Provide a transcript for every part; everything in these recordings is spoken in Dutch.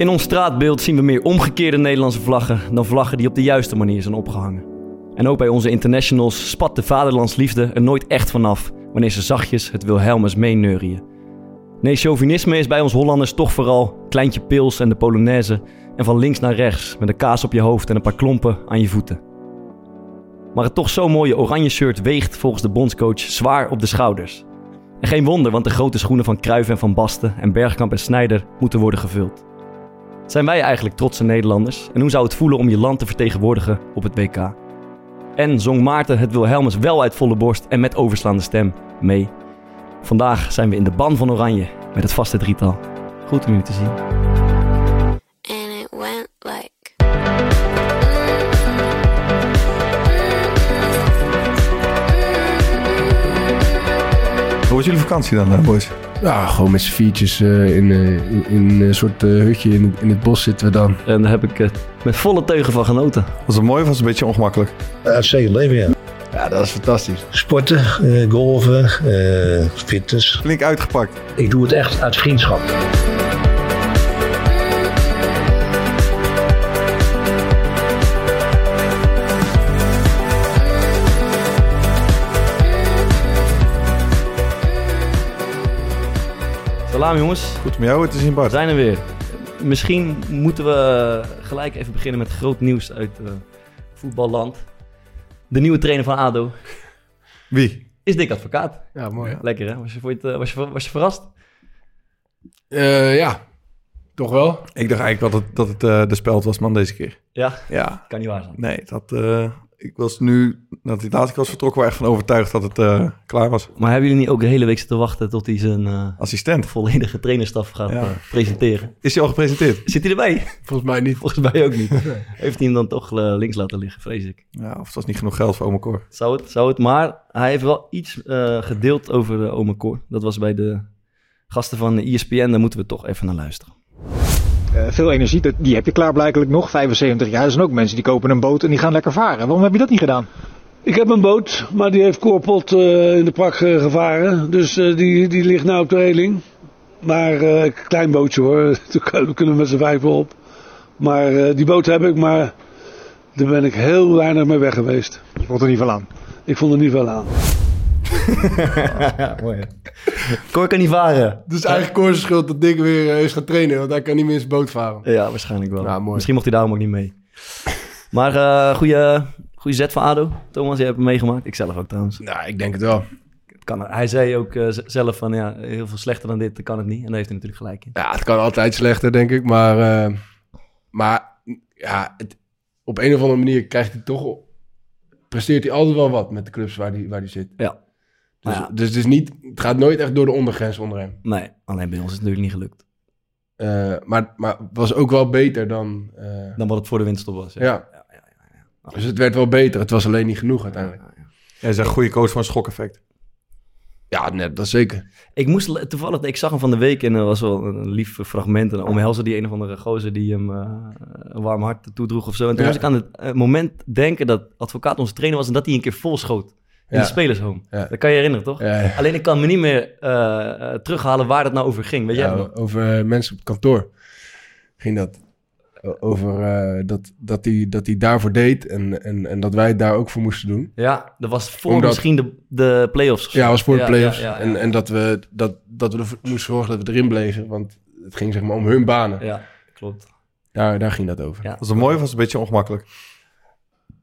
In ons straatbeeld zien we meer omgekeerde Nederlandse vlaggen dan vlaggen die op de juiste manier zijn opgehangen. En ook bij onze internationals spat de vaderlandsliefde er nooit echt vanaf wanneer ze zachtjes het Wilhelmus meeneurien. Nee, chauvinisme is bij ons Hollanders toch vooral kleintje pils en de Polonaise en van links naar rechts met een kaas op je hoofd en een paar klompen aan je voeten. Maar het toch zo mooie oranje shirt weegt volgens de bondscoach zwaar op de schouders. En geen wonder, want de grote schoenen van Cruijff en Van Basten en Bergkamp en Snijder moeten worden gevuld. Zijn wij eigenlijk trotse Nederlanders? En hoe zou het voelen om je land te vertegenwoordigen op het WK? En zong Maarten het Wilhelmus wel uit volle borst en met overslaande stem mee. Vandaag zijn we in de ban van Oranje met het vaste drietal. Goed om jullie te zien. and it went like Hoe was jullie vakantie dan, eh, boys? Ja, gewoon met z'n viertjes eh, in, eh, in, in een soort eh, hutje in, in het bos zitten we dan. En daar heb ik met volle teugen van genoten. Was het mooi of was het een beetje ongemakkelijk? Uitstekend leven, ja. Ja, dat is fantastisch. Sporten, eh, golven, eh, fitness. Flink uitgepakt. Ik doe het echt uit vriendschap. Salam jongens, Goed om jou te zien, we Bart. zijn er weer. Misschien moeten we gelijk even beginnen met groot nieuws uit eh, voetballand. De nieuwe trainer van ADO Wie? is Dick Advocaat. Ja, mooi. Lekker hè? Was je, vond je het, eh, was je, was je verrast? Eh, ja, toch wel. Ik dacht eigenlijk dat het, dat het eh, de speld was, man, deze keer. Ja, Ja. kan niet waar zijn. Nee, dat, eh, ik was nu, nadat hij laatst keer was vertrokken, wel echt van overtuigd dat het eh, klaar was. Maar hebben jullie niet ook de hele week zitten wachten tot hij zijn eh, Assistent. volledige trainerstaf gaat Ja. eh, presenteren? Is hij al gepresenteerd? Zit hij erbij? Volgens mij niet. Volgens mij ook niet. Heeft hij hem dan toch links laten liggen, vrees ik. Ja, of het was niet genoeg geld voor Ome Cor. Zou het, zou het. Maar hij heeft wel iets eh, gedeeld over uh, Ome Cor. Dat was bij de gasten van de ESPN. Daar moeten we toch even naar luisteren. Eh, veel energie, die heb je klaarblijkelijk nog. 75 jaar. Er zijn ook mensen die kopen een boot en die gaan lekker varen. Waarom heb je dat niet gedaan? Ik heb een boot, maar die heeft Koorpot eh, in de prak eh, gevaren. Dus die, die ligt nou op de reling. Maar een klein bootje hoor, daar kunnen- we met z'n vijf op. Maar die boot heb ik, maar daar ben ik heel weinig mee weg geweest. Je vond er niet veel aan. Ik vond er niet veel aan. mooi. Cor kan niet varen. Dus eigenlijk Koor's schuld dat Dick weer eh, is gaan trainen, want hij kan niet meer in zijn boot varen. Ja, waarschijnlijk wel. Ja, mooi. Misschien mocht hij daarom ook niet mee. Maar eh goede, goede zet van ADO. Thomas, jij hebt hem meegemaakt. Ik zelf ook trouwens. Nou, ik denk het wel. Het Kan, hij zei ook eh, z- zelf van ja, heel veel slechter dan dit kan het niet. En daar heeft hij natuurlijk gelijk in. Ja, het kan altijd slechter, denk ik. Maar, eh, maar ja, het, op een of andere manier krijgt hij toch... Presteert hij altijd wel wat met de clubs waar hij, waar hij zit. Ja. Dus, ja. dus het, is niet, het gaat nooit echt door de ondergrens onder hem. Nee, alleen bij ons is het natuurlijk niet gelukt. Eh, maar, maar het was ook wel beter dan... eh, Dan wat het voor de winststop was. Ja. ja. Dus het werd wel beter. Het was alleen niet genoeg uiteindelijk. Jij zegt goede coach van schokeffect. Ja, net, dat zeker. Ik moest toevallig, ik zag hem van de week en er was wel een lief fragment. En dan omhelsde die een of andere gozer die hem eh, een warm hart toedroeg of zo. En toen Ja. moest ik aan het moment denken dat advocaat onze trainer was en dat hij een keer vol schoot. In Ja. de spelershome. Ja. Dat kan je herinneren, toch? Ja, ja. Alleen ik kan me niet meer eh, eh, terughalen waar het nou over ging. Weet jij nog? over eh, mensen op het kantoor ging dat. Over eh, dat, dat, hij, dat hij daarvoor deed en, en, en dat wij het daar ook voor moesten doen. Ja, dat was voor Omdat- misschien de, de play-offs. Ja, was voor de play-offs. Ja, ja, ja. En, en dat we, dat, dat we ervoor moesten zorgen dat we erin bleven. Want het ging zeg maar om hun banen. Ja, klopt. Daar, daar ging dat over. Ja. Was het mooi of was het een beetje ongemakkelijk?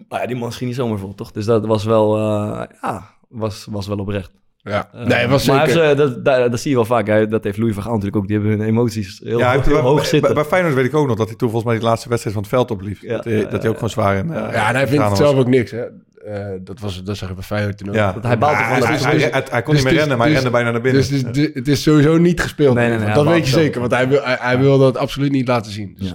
Maar ja, die man schiet niet zomaar vol, toch? Dus dat was wel, eh, ja, was, was wel oprecht. Ja, Eh, nee, was maar zeker... eh, dat, dat, dat zie je wel vaak. Hè? Dat heeft Louis van Gaal natuurlijk ook. Die hebben hun emoties heel, Ja, hoog zitten. bij, bij Feyenoord weet ik ook nog dat hij toen volgens mij die laatste wedstrijd van het veld opliep. Ja, dat, hij, ja, dat hij ook gewoon zwaar in. eh, ja, en hij vindt het was. zelf ook niks, hè. Eh, dat, was, dat zag ik bij Feyenoord toen ook. Ja. Dat hij baalt Ja, ervan hij, dat hij, hij- hij, hij- hij kon Dus niet meer rennen, maar hij dus- rende bijna naar binnen. Dus het is, het is sowieso niet gespeeld. Nee, nee, nee, dat weet je zeker, want hij wil, hij, hij wil dat absoluut niet laten zien. Dus,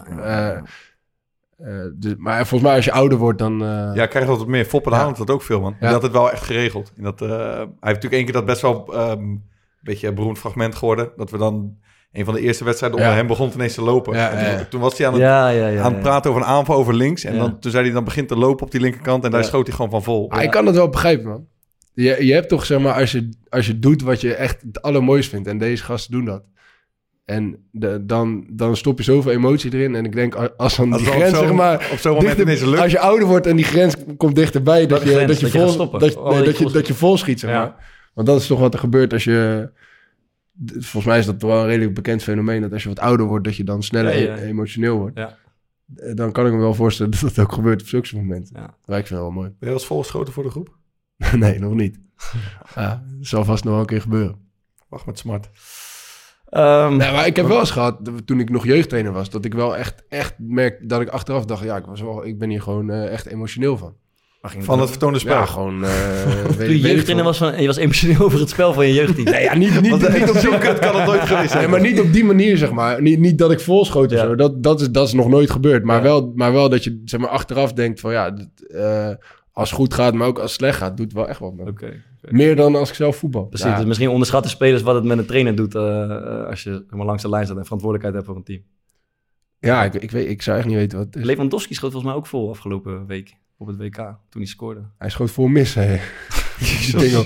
Eh, dus- maar volgens mij als je ouder wordt, dan... eh, Ja, krijgt dat wat meer. Foppen de Ja. Haan dat ook veel, man. Die Ja. had het wel echt geregeld. En dat, eh, hij heeft natuurlijk één keer dat best wel ehm, een beetje een beroemd fragment geworden. Dat we dan een van de eerste wedstrijden onder Ja. hem begon ineens te lopen. Ja, En toen, ja, ja. toen was hij aan het, ja, ja, ja, aan het praten over een aanval over links. En Ja. dan, toen zei hij, dan begint te lopen op die linkerkant. En daar Ja. schoot hij gewoon van vol. Ah, Ik kan het wel begrijpen, man. Je, je hebt toch, zeg maar, als je, als je doet wat je echt het allermooist vindt... en deze gasten doen dat... en de, dan, dan stop je zoveel emotie erin... en ik denk, als dan Als die grens, zeg maar... op zo'n moment dichter- ineens lukt. Als je ouder wordt en die grens komt dichterbij... dat je, grens? dat je, Dat je vol, dat, Oh, nee, dat dat, je je, dat je vol schiet, zeg Ja. maar. Want dat is toch wat er gebeurt als je... Volgens mij is dat wel een redelijk bekend fenomeen... dat als je wat ouder wordt, dat je dan sneller Ja, ja. e- emotioneel wordt. Ja. Eh, Dan kan ik me wel voorstellen dat dat ook gebeurt op zulke momenten. Ja. Vind het wel mooi. Ben je wel eens volgeschoten voor de groep? nee, nog niet. Ja, dat zal vast nog wel een keer gebeuren. Wacht met smart. Ehm, Nee, maar ik heb wel eens gehad, toen ik nog jeugdtrainer was, dat ik wel echt, echt merk dat ik achteraf dacht, ja, ik, was wel, ik ben hier gewoon eh, echt emotioneel van. ging Van het vertoonde spel. Ja, gewoon... eh, weet- weet je jeugdtrainer was van, en je was emotioneel over het spel van je jeugdteam. Nee, ja, niet, niet, Want, eh, niet op zo die kut kan het nooit geweest zijn. Nee, maar niet op die manier, zeg maar. Niet, niet dat ik volschoot of Ja. zo. Dat, dat, is, dat is nog nooit gebeurd. Maar, Ja. wel, maar wel dat je zeg maar, achteraf denkt van ja, eh, als het goed gaat, maar ook als het slecht gaat, doet het wel echt wat. met me. Meer dan als ik zelf voetbal. Precies, Ja. dus misschien onderschatten spelers wat het met een trainer doet eh, eh, als je helemaal langs de lijn staat en verantwoordelijkheid hebt voor een team. Ja, ik, ik, weet, ik zou echt niet weten wat het is. Lewandowski schoot volgens mij ook vol afgelopen week op het WK, toen hij scoorde. Hij schoot voor mis, hè. Die dingel.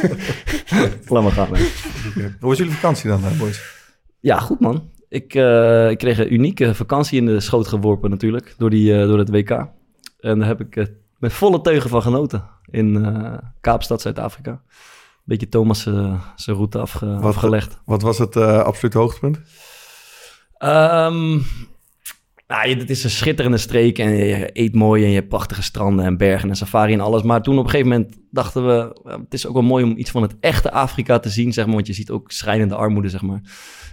Laat maar gaan. Hoe was jullie vakantie dan, eh, boys? Ja, goed man. Ik, eh, ik kreeg een unieke vakantie in de schoot geworpen natuurlijk, door, die, eh, door het WK. En daar heb ik met volle teugen van genoten in eh, Kaapstad, Zuid-Afrika. Beetje Thomas eh, zijn route afge- afgelegd. Wat was het eh absolute hoogtepunt? Ehm nou, het is een schitterende streek en je, eet mooi en je hebt prachtige stranden en bergen en safari en alles. Maar toen op een gegeven moment dachten we, eh, het is ook wel mooi om iets van het echte Afrika te zien, zeg maar. Want je ziet ook schrijnende armoede, zeg maar.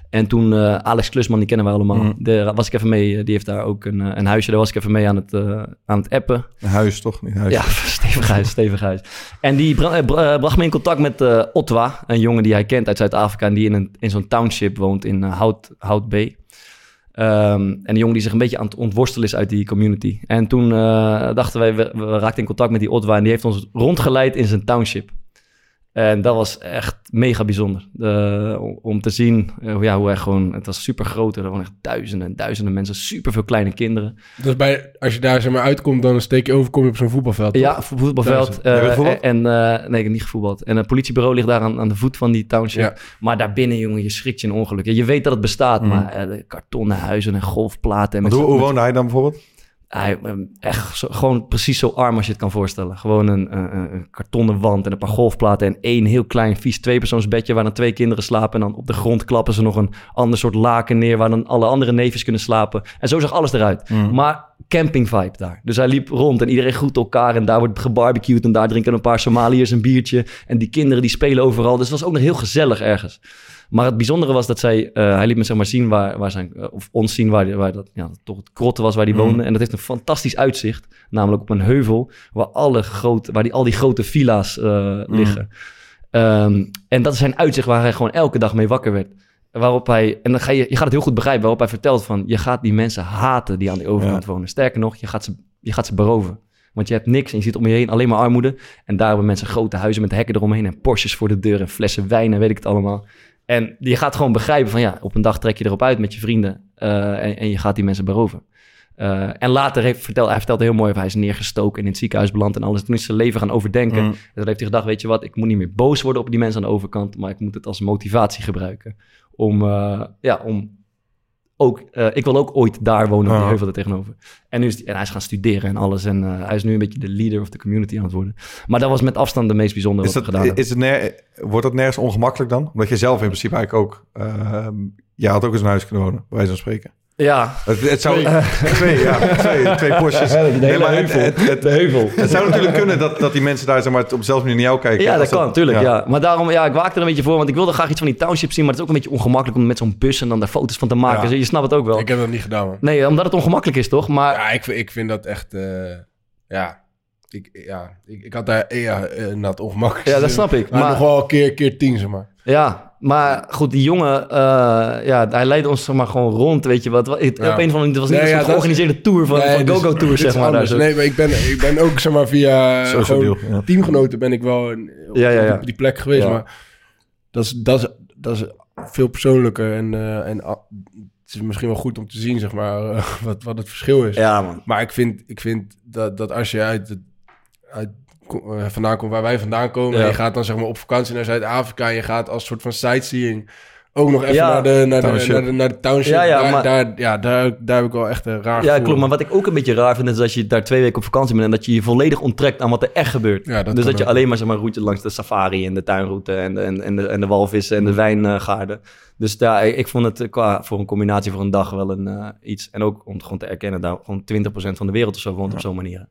En toen eh, Alex Klusman, die kennen we allemaal, Mhm. daar was ik even mee. eh, Die heeft daar ook een, een huisje, daar was ik even mee aan het, aan het appen. Een huis, toch? Niet een huis. Ja, stevig huis, stevig huis. En die bra- bra- bracht me in contact met Otwa, een jongen die hij kent uit Zuid-Afrika... en die in, een, in zo'n township woont in Hout, Hout Bay. Ehm, en een jongen die zich een beetje aan het ontworstelen is uit die community. En toen eh, dachten wij, we, we raakten in contact met die Otwa... en die heeft ons rondgeleid in zijn township. En dat was echt mega bijzonder. Om- te zien eh, hoe- ja, hoe hij gewoon... Het was super groot. Er waren echt duizenden en duizenden mensen. Super veel kleine kinderen. Dus bij, als je daar zeg maar uitkomt, dan steek je over, kom je op zo'n voetbalveld. toch? Ja, vo- voetbalveld. Eh, en eh, nee, ik heb niet gevoetbald. En een politiebureau ligt daar aan, aan de voet van die township. Ja. Maar daarbinnen, jongen, je schrikt je een ongeluk. Je weet dat het bestaat, Mm. maar eh, de kartonnen huizen en golfplaten. En met hoe, hoe woonde hij dan bijvoorbeeld? Hij, eh, echt zo- gewoon precies zo arm als je het kan voorstellen. Gewoon een, een, kartonnen wand en een paar golfplaten en één heel klein vies tweepersoonsbedje waar dan twee kinderen slapen. En dan op de grond klappen ze nog een ander soort laken neer waar dan alle andere neefjes kunnen slapen. En zo zag alles eruit. Maar camping vibe daar. Dus hij liep rond en iedereen groet elkaar en daar wordt gebarbecued en daar drinken een paar Somaliërs een biertje. En die kinderen die spelen overal. Dus het was ook nog heel gezellig ergens. Maar het bijzondere was dat zij, eh, hij liet me zeg maar zien waar, waar zijn, eh, of ons zien waar, waar dat, ja, toch het krotte was waar die Mhm. woonde. En dat heeft een fantastisch uitzicht, namelijk op een heuvel waar, alle grote, waar die, al die grote villa's eh, liggen. Ehm, en dat is zijn uitzicht waar hij gewoon elke dag mee wakker werd. Waarop hij, en dan ga je, je gaat het heel goed begrijpen, waarop hij vertelt van, je gaat die mensen haten die aan die overkant wonen. Sterker nog, je gaat, ze, je gaat ze beroven. Want je hebt niks en je ziet om je heen alleen maar armoede. En daar hebben mensen grote huizen met hekken eromheen en Porsches voor de deur en flessen wijn en weet ik het allemaal. En je gaat gewoon begrijpen van ja, op een dag trek je erop uit met je vrienden eh, en, en je gaat die mensen beroven. Eh, en later heeft verteld, hij vertelde heel mooi, of hij is neergestoken en in het ziekenhuis beland en alles. Toen is zijn leven gaan overdenken. Mm. En toen heeft hij gedacht, weet je wat, ik moet niet meer boos worden op die mensen aan de overkant, maar ik moet het als motivatie gebruiken. Om, eh, ja, om ook, eh, ik wil ook ooit daar wonen op die Ah. heuvel er tegenover. En, nu is, die- en hij is gaan studeren en alles. En eh, hij is nu een beetje de leader of de community aan het worden. Maar dat was met afstand de meest bijzondere Is wat dat, gedaan is het ner- wordt dat nergens ongemakkelijk dan? Omdat je zelf in principe eigenlijk ook... ehm ja, had ook eens een huis kunnen wonen, bij wijze van spreken. Ja. Het, het zou... Twee, ja. Twee, twee. Ja, de hele maar heuvel. Het, het, het, De heuvel. het zou natuurlijk kunnen dat, dat die mensen daar zeg maar, op dezelfde manier naar jou kijken. Ja, dat kan natuurlijk, ja. Maar daarom, ja, ik waakte er een beetje voor, want ik wilde graag iets van die township zien, maar het is ook een beetje ongemakkelijk om met zo'n bus en dan daar foto's van te maken. Ja. Dus je snapt het ook wel. Ik heb dat niet gedaan, man. Nee, omdat het ongemakkelijk is, toch? Maar Ja, ik, vind- ik vind dat echt... eh, ja, ik, ja ik, ik had daar eh, ja, eh, inderdaad ongemakkelijk. Ja, dat snap ik, Maar, maar- nog wel keer, keer tien, zeg maar. Ja, maar goed, die jongen, eh, ja, hij leidde ons zeg maar gewoon rond, weet je wat. Het, Ja. Op een of andere manier, het was niet Nee, zo'n ja, dat is- georganiseerde tour van, Nee, van dus Go-Go Tour, dit zeg maar. Daar. Nee, maar ik ben, ik ben ook zeg maar via eh, deal, ja. teamgenoten ben ik wel in- op, Ja, ja, ja. op die plek geweest. Ja. Maar dat is, dat, is, dat is veel persoonlijker en, eh, en ah, het is misschien wel goed om te zien zeg maar wat, wat het verschil is. Ja, man. Maar ik vind, ik vind dat, dat als je uit, het, uit vandaan komt waar wij vandaan komen... Ja. en je gaat dan zeg maar op vakantie naar Zuid-Afrika... en je gaat als soort van sightseeing ook nog even Ja. naar, de, naar, de, Township. naar, de, naar de township. Ja, ja, daar, maar- daar, ja, daar, daar heb ik wel echt een raar Ja, klopt. Maar wat ik ook een beetje raar vind, is dat je daar twee weken op vakantie bent en dat je je volledig onttrekt aan wat er echt gebeurt. Ja, dat dus dat je ook. alleen maar, zeg maar route langs de safari en de tuinroute en de, en, en de, en de walvissen en de wijngaarden. Dus daar, ik, vond het eh, qua, voor een combinatie voor een dag wel een eh, iets. En ook om gewoon te erkennen, daar gewoon 20% van de wereld of zo woont op zo'n manier.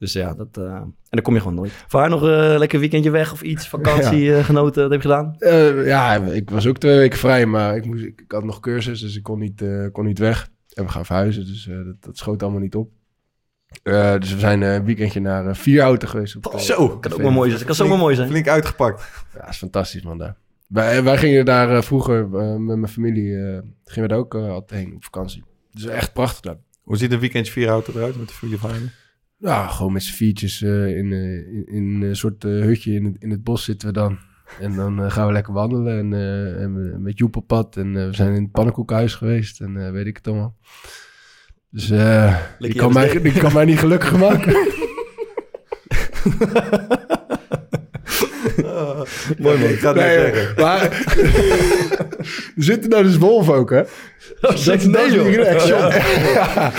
Dus ja, dat, eh, en dan kom je gewoon nooit. Vaar nog een lekker weekendje weg of iets, vakantie eh, genoten, dat heb je gedaan? Eh, ja, ik was ook twee weken vrij, maar ik, moest, ik, ik had nog cursus, dus ik kon niet, eh, kon niet weg. En we gaan verhuizen, dus eh, dat, dat schoot allemaal niet op. Eh, dus we zijn eh, een weekendje naar uh, Vierhouten geweest. Op, eh, Zo. op Kan ook wel mooi zijn. Kan zomaar mooi zijn. Flink uitgepakt. Ja, is fantastisch man daar. Wij, wij gingen daar eh, vroeger eh, met mijn familie, eh, gingen we daar ook eh, altijd heen op vakantie. Dus echt prachtig daar. Hoe ziet een weekendje vier auto eruit met de familie van je? Ja, gewoon met z'n viertjes eh, in, eh, in, in een soort eh, hutje in het, in het bos zitten we dan. En dan gaan we lekker wandelen en, en met Joep op pad. En we zijn in het pannenkoekhuis geweest en weet ik het allemaal. Dus eh die, kan mij, die kan mij niet gelukkig maken. Mooi man. Ik ga het Nee, zeggen. maar er zitten daar dus wolven ook, hè? Dat is dat deze joh. direct, ja.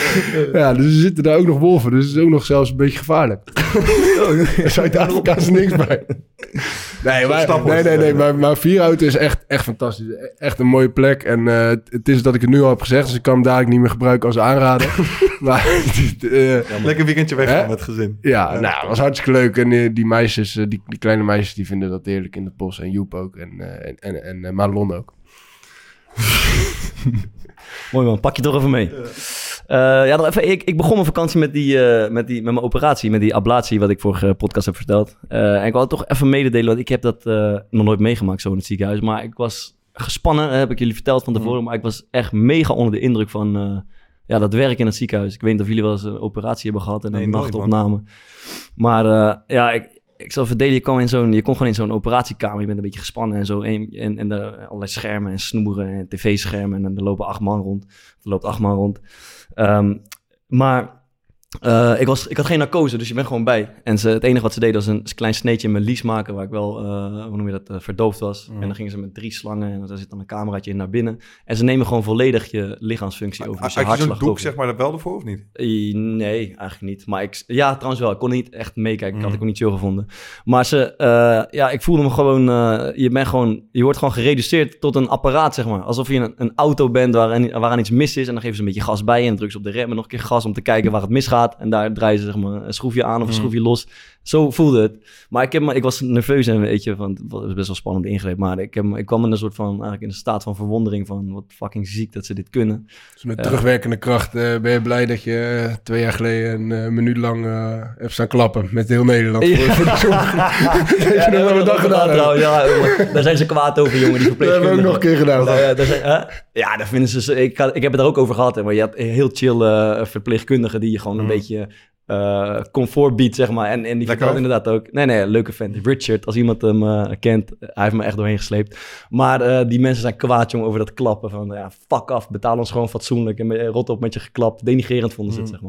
ja, dus er zitten daar ook nog wolven. Dus het is ook nog zelfs een beetje gevaarlijk. Zuid-Afrika is er niks bij. Nee, maar, nee, nee, nee, maar, maar Vierhouten is echt, echt fantastisch. Echt een mooie plek. En eh, het- het is dat ik het nu al heb gezegd, dus ik kan hem dadelijk niet meer gebruiken als aanrader. maar eh, Lekker weekendje weg met gezin. ja, nou, het was hartstikke leuk. En eh, die meisjes, die, die kleine meisjes, die vinden dat heerlijk in de bos. En Joep ook. En, en, en, Marlon ook. Mooi man, pak je toch even mee. Eh, ja, even, ik, ik begon mijn vakantie met, die, eh, met, die, met mijn operatie, met die ablatie, wat ik vorige podcast heb verteld. Eh, en ik wil toch even mededelen, want ik heb dat eh, nog nooit meegemaakt zo in het ziekenhuis. Maar ik was gespannen, eh, heb ik jullie verteld van tevoren. Maar ik was echt mega onder de indruk van eh, ja, dat werk in het ziekenhuis. Ik weet niet of jullie wel eens een operatie hebben gehad en Nee, een nachtopname. Maar eh, ja, ik, ik zal verdelen, je, kwam in zo'n, je kon gewoon in zo'n operatiekamer, je bent een beetje gespannen en zo. En, en, en er allerlei schermen en snoeren en tv-schermen en er lopen acht man rond. Er loopt acht man rond. Ehm, maar eh, ik, was, ik had geen narcose, dus je bent gewoon bij. En ze, het enige wat ze deden was een klein sneetje in mijn lies maken, waar ik wel, eh, hoe noem je dat, eh, verdoofd was. En dan gingen ze met drie slangen en daar zit dan een cameraatje in naar binnen. En ze nemen gewoon volledig je lichaamsfunctie over. Dus Had je je zo'n doek over. zeg maar er wel ervoor of niet? Nee, eigenlijk niet. Maar ik, ja, trouwens wel. Ik kon niet echt meekijken. Ik had Mm. ik ook niet chill gevonden. Maar ze, ja, ik voelde me gewoon, je bent gewoon, je wordt gewoon gereduceerd tot een apparaat, zeg maar. Alsof je een, een auto bent waaraan, waaraan iets mis is. En dan geven ze een beetje gas bij en drukken ze op de rem en nog een keer gas om te kijken waar het misgaat. En daar draaien ze zeg maar een schroefje aan of een Mm. schroefje los. Zo voelde het. Maar ik, heb, me- ik was nerveus en weet je, van, het was best wel spannend ingreep. Maar ik, heb, ik kwam in een soort van, eigenlijk in een staat van verwondering van wat fucking ziek dat ze dit kunnen. Dus met terugwerkende kracht eh, ben je blij dat je eh, twee jaar geleden een eh, minuut lang hebt staan klappen met heel Nederland. Voor, voor de zorg. Ja, dat hebben we dag gedaan. trouwens. Ja, daar zijn ze kwaad over, jongen. Die Dat hebben we ook nog een keer gedaan. Nou ja, daar zijn, ja, daar vinden ze... Ik, ik heb het er ook over gehad. Hè, maar je had heel chill verpleegkundigen die je gewoon een Mm. beetje eh, comfort biedt, zeg maar. En, en die hoor. inderdaad ook... Nee, nee, leuke vent. Richard, als iemand hem eh, kent, hij heeft me echt doorheen gesleept. Maar eh, die mensen zijn kwaad, jongen, over dat klappen. Van, ja, fuck af, betaal ons gewoon fatsoenlijk. En eh, rot op met je geklapt. Denigerend vonden ze het, Mm. zeg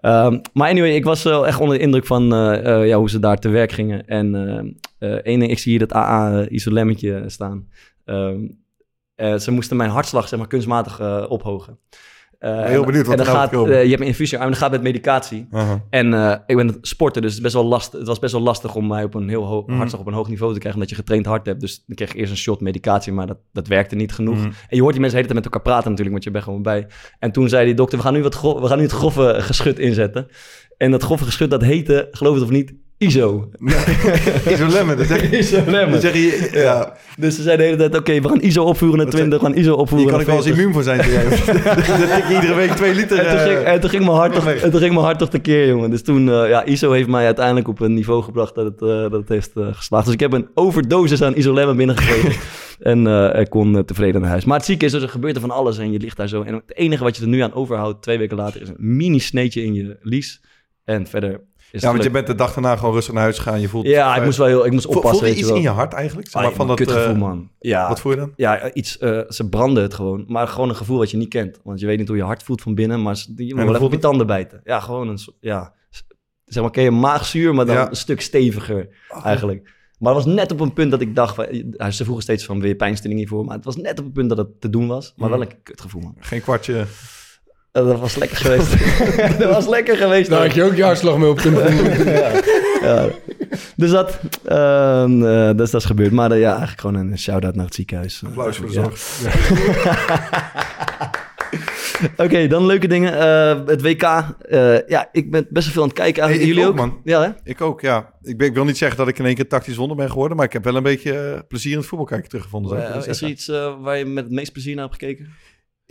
maar. Ehm, maar anyway, ik was wel echt onder de indruk van eh, eh, ja, hoe ze daar te werk gingen. En eh, eh, één ding, ik zie hier dat AA-isolemmetje staan. Ehm, eh, ze moesten mijn hartslag zeg maar, kunstmatig eh, ophogen. Eh, heel benieuwd wat en dan er nou gaat, eh, Je hebt een infusie en dan gaat met medicatie. En eh, ik ben sporter, dus het, is best wel last, het was best wel lastig om mij op een heel hoog Mhm. op een hoog niveau te krijgen, omdat je getraind hart hebt. Dus dan kreeg ik eerst een shot medicatie, maar dat, dat werkte niet genoeg. Mhm. En je hoort die mensen de hele tijd met elkaar praten natuurlijk, want je bent gewoon bij. En toen zei die dokter, we gaan nu, wat we gaan nu het grove geschut inzetten. En dat grove geschut, dat heette, geloof het of niet, ISO. Isolemmen, dat zeg je. Zeg je, ja, Dus ze zeiden de hele tijd, oké, we gaan ISO opvoeren naar Wat 20, we gaan ISO hier opvoeren kan ik wel eens 40. immuun voor zijn. tik je iedere week twee liter. En toen, ging, eh, en toen ging mijn hart toch, en toen ging mijn hart toch tekeer, jongen. Dus toen, eh, ja, ISO heeft mij uiteindelijk op een niveau gebracht dat het, eh, dat het heeft geslaagd. Dus ik heb een overdosis aan isolemmen binnengekregen. en ik kon tevreden naar huis. Maar het zieke is, dus er gebeurt er van alles en je ligt daar zo. En het enige wat je er nu aan overhoudt, twee weken later, is een mini sneetje in je lies. En verder Ja, want je bent de dag daarna gewoon rustig naar huis gegaan. Je voelt, Ja, ik moest wel heel, ik moest oppassen. Voel je iets wel. in je hart eigenlijk? Zeg Ah, maar, van dat, kutgevoel, eh, man. Ja, Wat voel je dan? ja, iets, eh, ze branden het gewoon. Maar gewoon een gevoel wat je niet kent. Want je weet niet hoe je hart voelt van binnen. Maar je moet wel even je tanden bijten. Ja, gewoon een ja. Zeg maar, ken je maagzuur, maar dan Ja. een stuk steviger eigenlijk. Maar het was net op een punt dat ik dacht... van- Ze vroegen steeds van, weer pijnstilling hiervoor? Maar het was net op een punt dat het te doen was. Maar wel een kutgevoel, man. Geen kwartje. Dat was lekker geweest. dat was lekker geweest. Daar hoor. had je ook je hartslag mee op kunnen doen. ja. Dus dat, ehm, eh, dus dat is gebeurd. Maar eh, ja, eigenlijk gewoon een shout-out naar het ziekenhuis. Applaus voor de Ja. zorg. Oké, dan leuke dingen. Eh, het WK. eh, ja, ik ben best wel veel aan het kijken. Hey, Jullie ik ook? ook, man. Ja, hè? Ik ook, ja. Ik, ben, ik wil niet zeggen dat ik in één keer tactisch wonder ben geworden, maar ik heb wel een beetje plezier in het voetbal kijken teruggevonden. is er iets eh, waar je met het meest plezier naar hebt gekeken?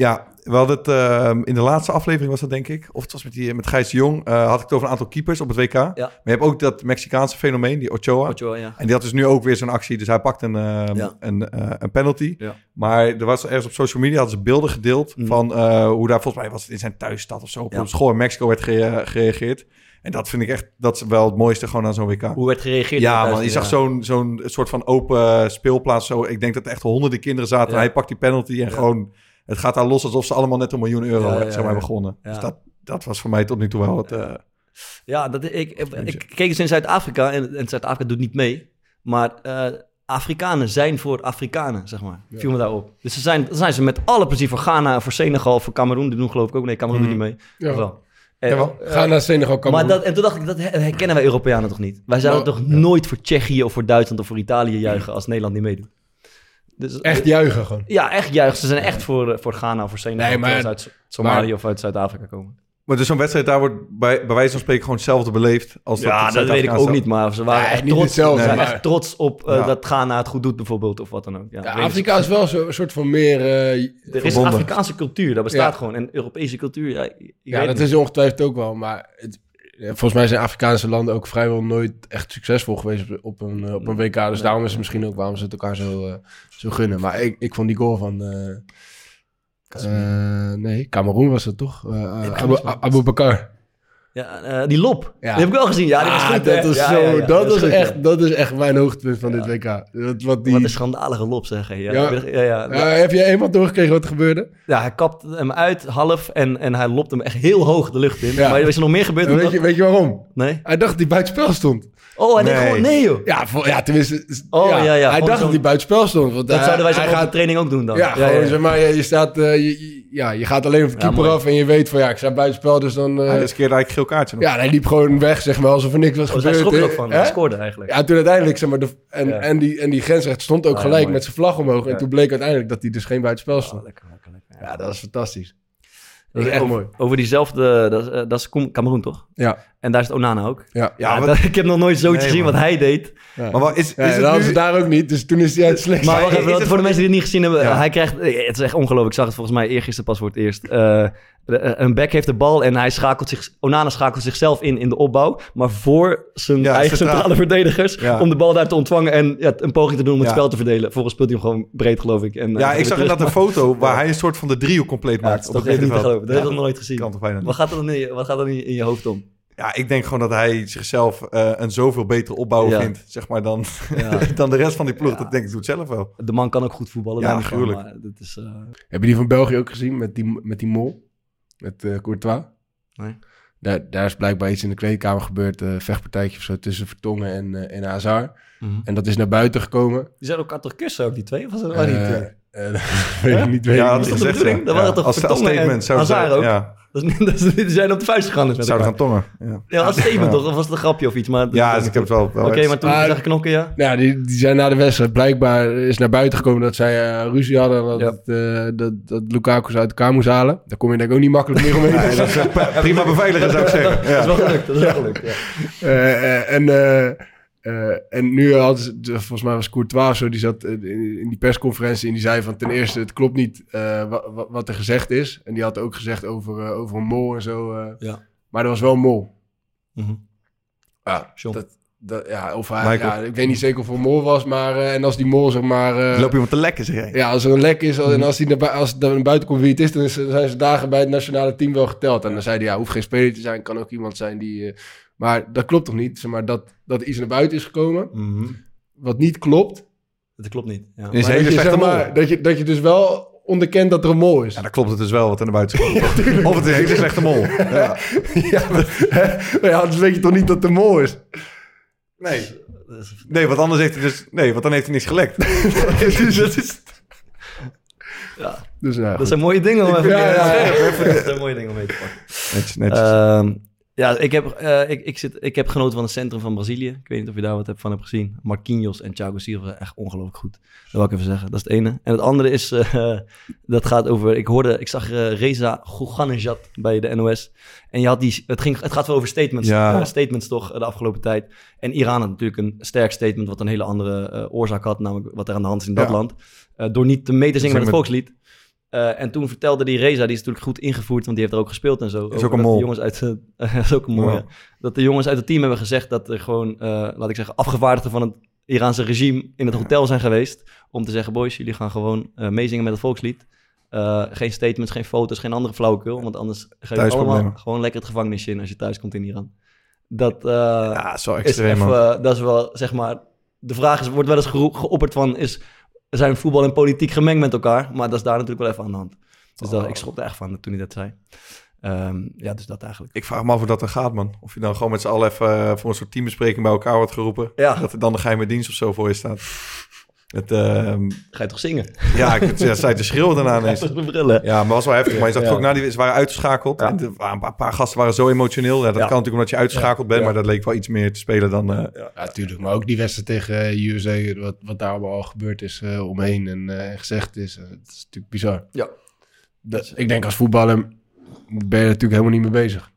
Ja, we hadden het eh, in de laatste aflevering was dat denk ik, of het was met, die, met Gijs Jong, eh, had ik het over een aantal keepers op het WK. Maar je hebt ook dat Mexicaanse fenomeen, die Ochoa. Ochoa, ja. En die had dus nu ook weer zo'n actie, dus hij pakt een, eh, Ja. een, eh, een penalty. Ja. Maar er was ergens op social media, hadden ze beelden gedeeld Mhm. van eh, hoe daar volgens mij was het in zijn thuisstad of zo, op Ja. school in Mexico werd gere- gereageerd. En dat vind ik echt, dat is wel het mooiste gewoon aan zo'n WK. Hoe werd gereageerd? Ja, man, je zag ja. zo'n zo'n soort van open speelplaats. Zo. Ik denk dat er echt honderden kinderen zaten. Ja. Hij pakt die penalty en gewoon... Het gaat daar los alsof ze allemaal net een miljoen euro Ja, eh, ja, zeg maar, ja. begonnen. Ja. Dus dat, dat was voor mij tot nu toe wel het... eh, Ja, dat, ik, ik, ik keek eens in Zuid-Afrika en, en Zuid-Afrika doet niet mee. Maar eh, Afrikanen zijn voor Afrikanen, zeg maar. Viel me daarop. Dus ze zijn, dan zijn ze met alle plezier voor Ghana, voor Senegal, voor Cameroen. Die doen geloof ik ook. Nee, Cameroen doet niet mee. Ja. Wel? Eh, Jawel. eh, Ga naar Senegal, Cameroen. Maar dat, en toen dacht ik, dat her- herkennen wij Europeanen toch niet? Wij zouden Nou, toch nooit voor Tsjechië of voor Duitsland of voor Italië juichen als Nederland niet meedoet? Dus, Echt juichen gewoon. Ja, echt juichen. Ze zijn echt voor, eh, voor Ghana of voor Senegal. Nee, maar- uit Somalië maar- of uit Zuid-Afrika komen. Maar dus zo'n wedstrijd daar wordt bij, bij wijze van spreken gewoon hetzelfde beleefd. Als Ja, het dat weet ik ook niet, maar ze waren Nee, echt niet trots, hetzelfde, ze zijn maar- echt trots op eh, Ja. dat Ghana het goed doet bijvoorbeeld, of wat dan ook. Ja, Ja, Afrika is wel zo- een soort van meer... eh, Er is. Afrikaanse cultuur, dat bestaat Ja. gewoon. En Europese cultuur, ja, ik Ja, weet dat niet. is ongetwijfeld ook wel. Maar het, ja, volgens mij zijn Afrikaanse landen ook vrijwel nooit echt succesvol geweest op, een, eh, op een WK. Dus daarom is het misschien ook waarom ze het elkaar zo, eh, zo gunnen. Maar ik, ik vond die goal van... eh eh, nee, Cameroen was het toch? Eh, eh, Abu Bakar. Ja, eh, die lop, Ja. die heb ik wel gezien. Ja, die was Ah, goed, dat is Ja, zo, ja, ja, dat, is goed, echt, dat is echt mijn hoogtepunt van dit WK. Dat, wat die, Wat een schandalige lop, zeg. Ja, Ja. ja. Ja, ja, Ja, heb je eenmaal doorgekregen wat er gebeurde? Ja, hij kapt hem uit, half, en, en hij lopt hem echt heel hoog de lucht in. Ja. Maar is er nog meer gebeurd? Weet, je, weet je waarom? Nee? Hij dacht dat hij buitenspel stond. Oh, hij Nee. gewoon, nee joh. Ja, voor, ja tenminste. Oh, ja, ja, Hij dacht dat hij buitenspel stond. Want Dat hij- zouden wij hij zo op de gaat, training ook doen dan. Ja, gewoon zeg maar, je, je staat, eh, je, ja, je gaat alleen op de keeper af en je weet van ja, ik sta buitenspel, dus dan... eh, Hij riskeerde eigenlijk geel kaartje nog. ja, hij liep gewoon weg, zeg maar, alsof er niks was Oh, gebeurd. schrok er hè? ook van. Hè? Hij scoorde eigenlijk. Ja, toen uiteindelijk, zeg maar, de, en, Ja. en, die, en die grensrechter stond ook Ah, gelijk met zijn vlag omhoog. En toen bleek uiteindelijk dat hij dus geen buitenspel Oh, stond. lekker, lekker, lekker. Ja, dat is fantastisch. Dat is echt over, mooi. Over diezelfde, dat is, eh, dat is Kom- Cameroen toch? Ja, En daar is het Onana ook. ja. Ja, wat- dat- ik heb nog nooit zoiets Nee, gezien man. wat hij deed. ja. Maar wat, is, is Ja, het nu... ze daar ook niet, dus toen is hij uit slecht. Maar wacht even, voor de mensen die het niet gezien hebben, Ja. hij krijgt, eh, het is echt ongelooflijk. Ik zag het volgens mij eergisteren pas voor het eerst. Eh, eh, een back heeft de bal en hij schakelt zich, Onana schakelt zichzelf in in de opbouw, maar voor zijn Ja, eigen centrale verdedigers, Ja. om de bal daar te ontvangen en ja, een poging te doen om het Ja. spel te verdelen. Volgens speelt hij hem gewoon breed, geloof ik. En, eh, Ja, ik zag inderdaad een foto waar hij een soort van de driehoek compleet maakt. op het echt niet te geloven. Dat heb ik nog nooit gezien. kan toch bijna niet. Wat gaat er dan in, wat gaat er dan in, in je hoofd om? Ja, ik denk gewoon dat hij zichzelf eh, een zoveel betere opbouw Ja. vindt, zeg maar, dan, Ja. dan de rest van die ploeg. Ja. Dat denk ik, doet zelf wel. De man kan ook goed voetballen. Ja, eh, Heb je die van België ook gezien met die, met die mol? Met eh, Courtois? Nee. Daar, daar is blijkbaar iets in de kleedkamer gebeurd, een vechtpartijtje of zo tussen Vertongen en, eh en Hazard. mhm. En dat is naar buiten gekomen. Die zijn elkaar toch kussen ook, die twee? Of was dat wel niet? Eh, eh? Eh, weet ik niet. Weet Ja, dat is gezegd, ja. Dat waren toch als- Vertongen statement Hazard zijn, ook? ja. Dat is niet, dat is, die zijn op de vuist gegaan. Dus Zouden gaan tongen. Ja, Ja, als Ja. toch? Of was het een grapje of iets? Maar ja dus ik heb het wel... wel Oké, maar toen Ah, zag ik knokken, ja? Ja, die, die zijn na de wedstrijd blijkbaar is naar buiten gekomen dat zij eh, ruzie hadden. en Dat, Ja. het, eh, dat, dat Lukaku ze uit elkaar moest halen. Daar kom je denk ik ook niet makkelijk meer omheen. Nee, dat is echt pa- prima beveiligen, zou ik zeggen. Dat is wel gelukt, dat is wel gelukt, ja. Eh, eh, en, eh, en nu hadden ze, volgens mij was Courtois zo, die zat eh, in, die persconferentie en die zei van ten eerste, het klopt niet eh, wa- wa- wat er gezegd is. En die had ook gezegd over, over een mol en zo. Ja. Maar er was wel een mol. Mhm. Ja, dat, dat, ja, of hij, ja, ik weet niet zeker of er een mol was, maar en als die mol zeg maar... Loop iemand te lekken, zeg ja, als er een lek is en als hij naar, als naar buiten komt wie het is, dan is- zijn ze dagen bij het nationale team wel geteld. En dan zei hij, ja, hoeft geen speler te zijn, kan ook iemand zijn die... maar dat klopt toch niet? Zeg maar, dat, dat iets naar buiten is gekomen, Mhm. wat niet klopt. Dat klopt niet. Ja. Is maar dat, je, zeg maar, dat, je, dat je dus wel onderkent dat er een mol is. Ja, dan klopt het dus wel wat er naar buiten is gekomen. Of het is een hele slechte mol. Ja. ja, maar, hè? ja, anders weet je toch niet dat het een mol is? Nee. Nee, want anders heeft hij dus... Nee, want dan heeft hij niks gelekt. dus dat is... Ja. Dus nou, Dat goed. zijn mooie dingen om even Ja, ja, ja. Dat zijn mooie dingen om mee te pakken. Netjes, netjes. Ehm, ja, ik heb, eh, ik, ik, zit, ik heb genoten van het centrum van Brazilië. Ik weet niet of je daar wat hebt van hebt gezien. Marquinhos en Thiago Silva zijn echt ongelooflijk goed. Dat wil ik even zeggen. Dat is het ene. En het andere is, eh, dat gaat over... Ik hoorde, ik zag eh, Reza Gouganejad bij de NOS. En je had die, het, ging, het gaat wel over statements. Ja. statements toch, de afgelopen tijd. En Iran had natuurlijk een sterk statement... wat een hele andere oorzaak had. Namelijk wat er aan de hand is in dat Ja. land. Door niet te mee te zingen met het volkslied. Eh, en toen vertelde die Reza, die is natuurlijk goed ingevoerd, want die heeft er ook gespeeld en zo. Is ook een dat mol. Jongens uit, is ook een mol, ja. Dat de jongens uit het team hebben gezegd dat er gewoon, eh, laat ik zeggen, afgevaardigden van het Iraanse regime in het hotel zijn geweest. Om te zeggen, boys, jullie gaan gewoon eh, meezingen met het volkslied. Geen statements, geen foto's, geen andere flauwekul. Want anders ga je allemaal gewoon lekker het gevangenisje in als je thuis komt in Iran. Dat, ja, zo is extreem, even, dat is wel, zeg maar, de vraag is, wordt wel eens geopperd van, is, zijn voetbal en politiek gemengd met elkaar? Maar dat is daar natuurlijk wel even aan de hand. Dus dat, ik schrok er echt van toen hij dat zei. Ehm, ja, dus dat eigenlijk. Ik vraag me af hoe dat er gaat, man. Of je dan gewoon met z'n allen even eh, voor een soort teambespreking bij elkaar wordt geroepen. Ja. Dat er dan de geheime dienst of zo voor je staat. Het, ehm, Ga je toch zingen? ja, ik ja, zei te schreeuwen daarna ineens. Met brillen. Ja, maar was wel heftig. Maar je zag Ja. ook, na die, ze waren uitgeschakeld. Ja. En er waren een paar, gasten waren zo emotioneel. Ja, dat Ja. kan natuurlijk omdat je uitgeschakeld bent. Ja. Maar dat leek wel iets meer te spelen dan... eh, ja. Ja, tuurlijk. Maar ook die wedstrijd tegen eh, USA, wat, wat daar allemaal al gebeurd is eh, omheen en eh, gezegd is. Het is natuurlijk bizar. Ja. Dat, ik denk als voetballer ben je er natuurlijk helemaal niet mee bezig.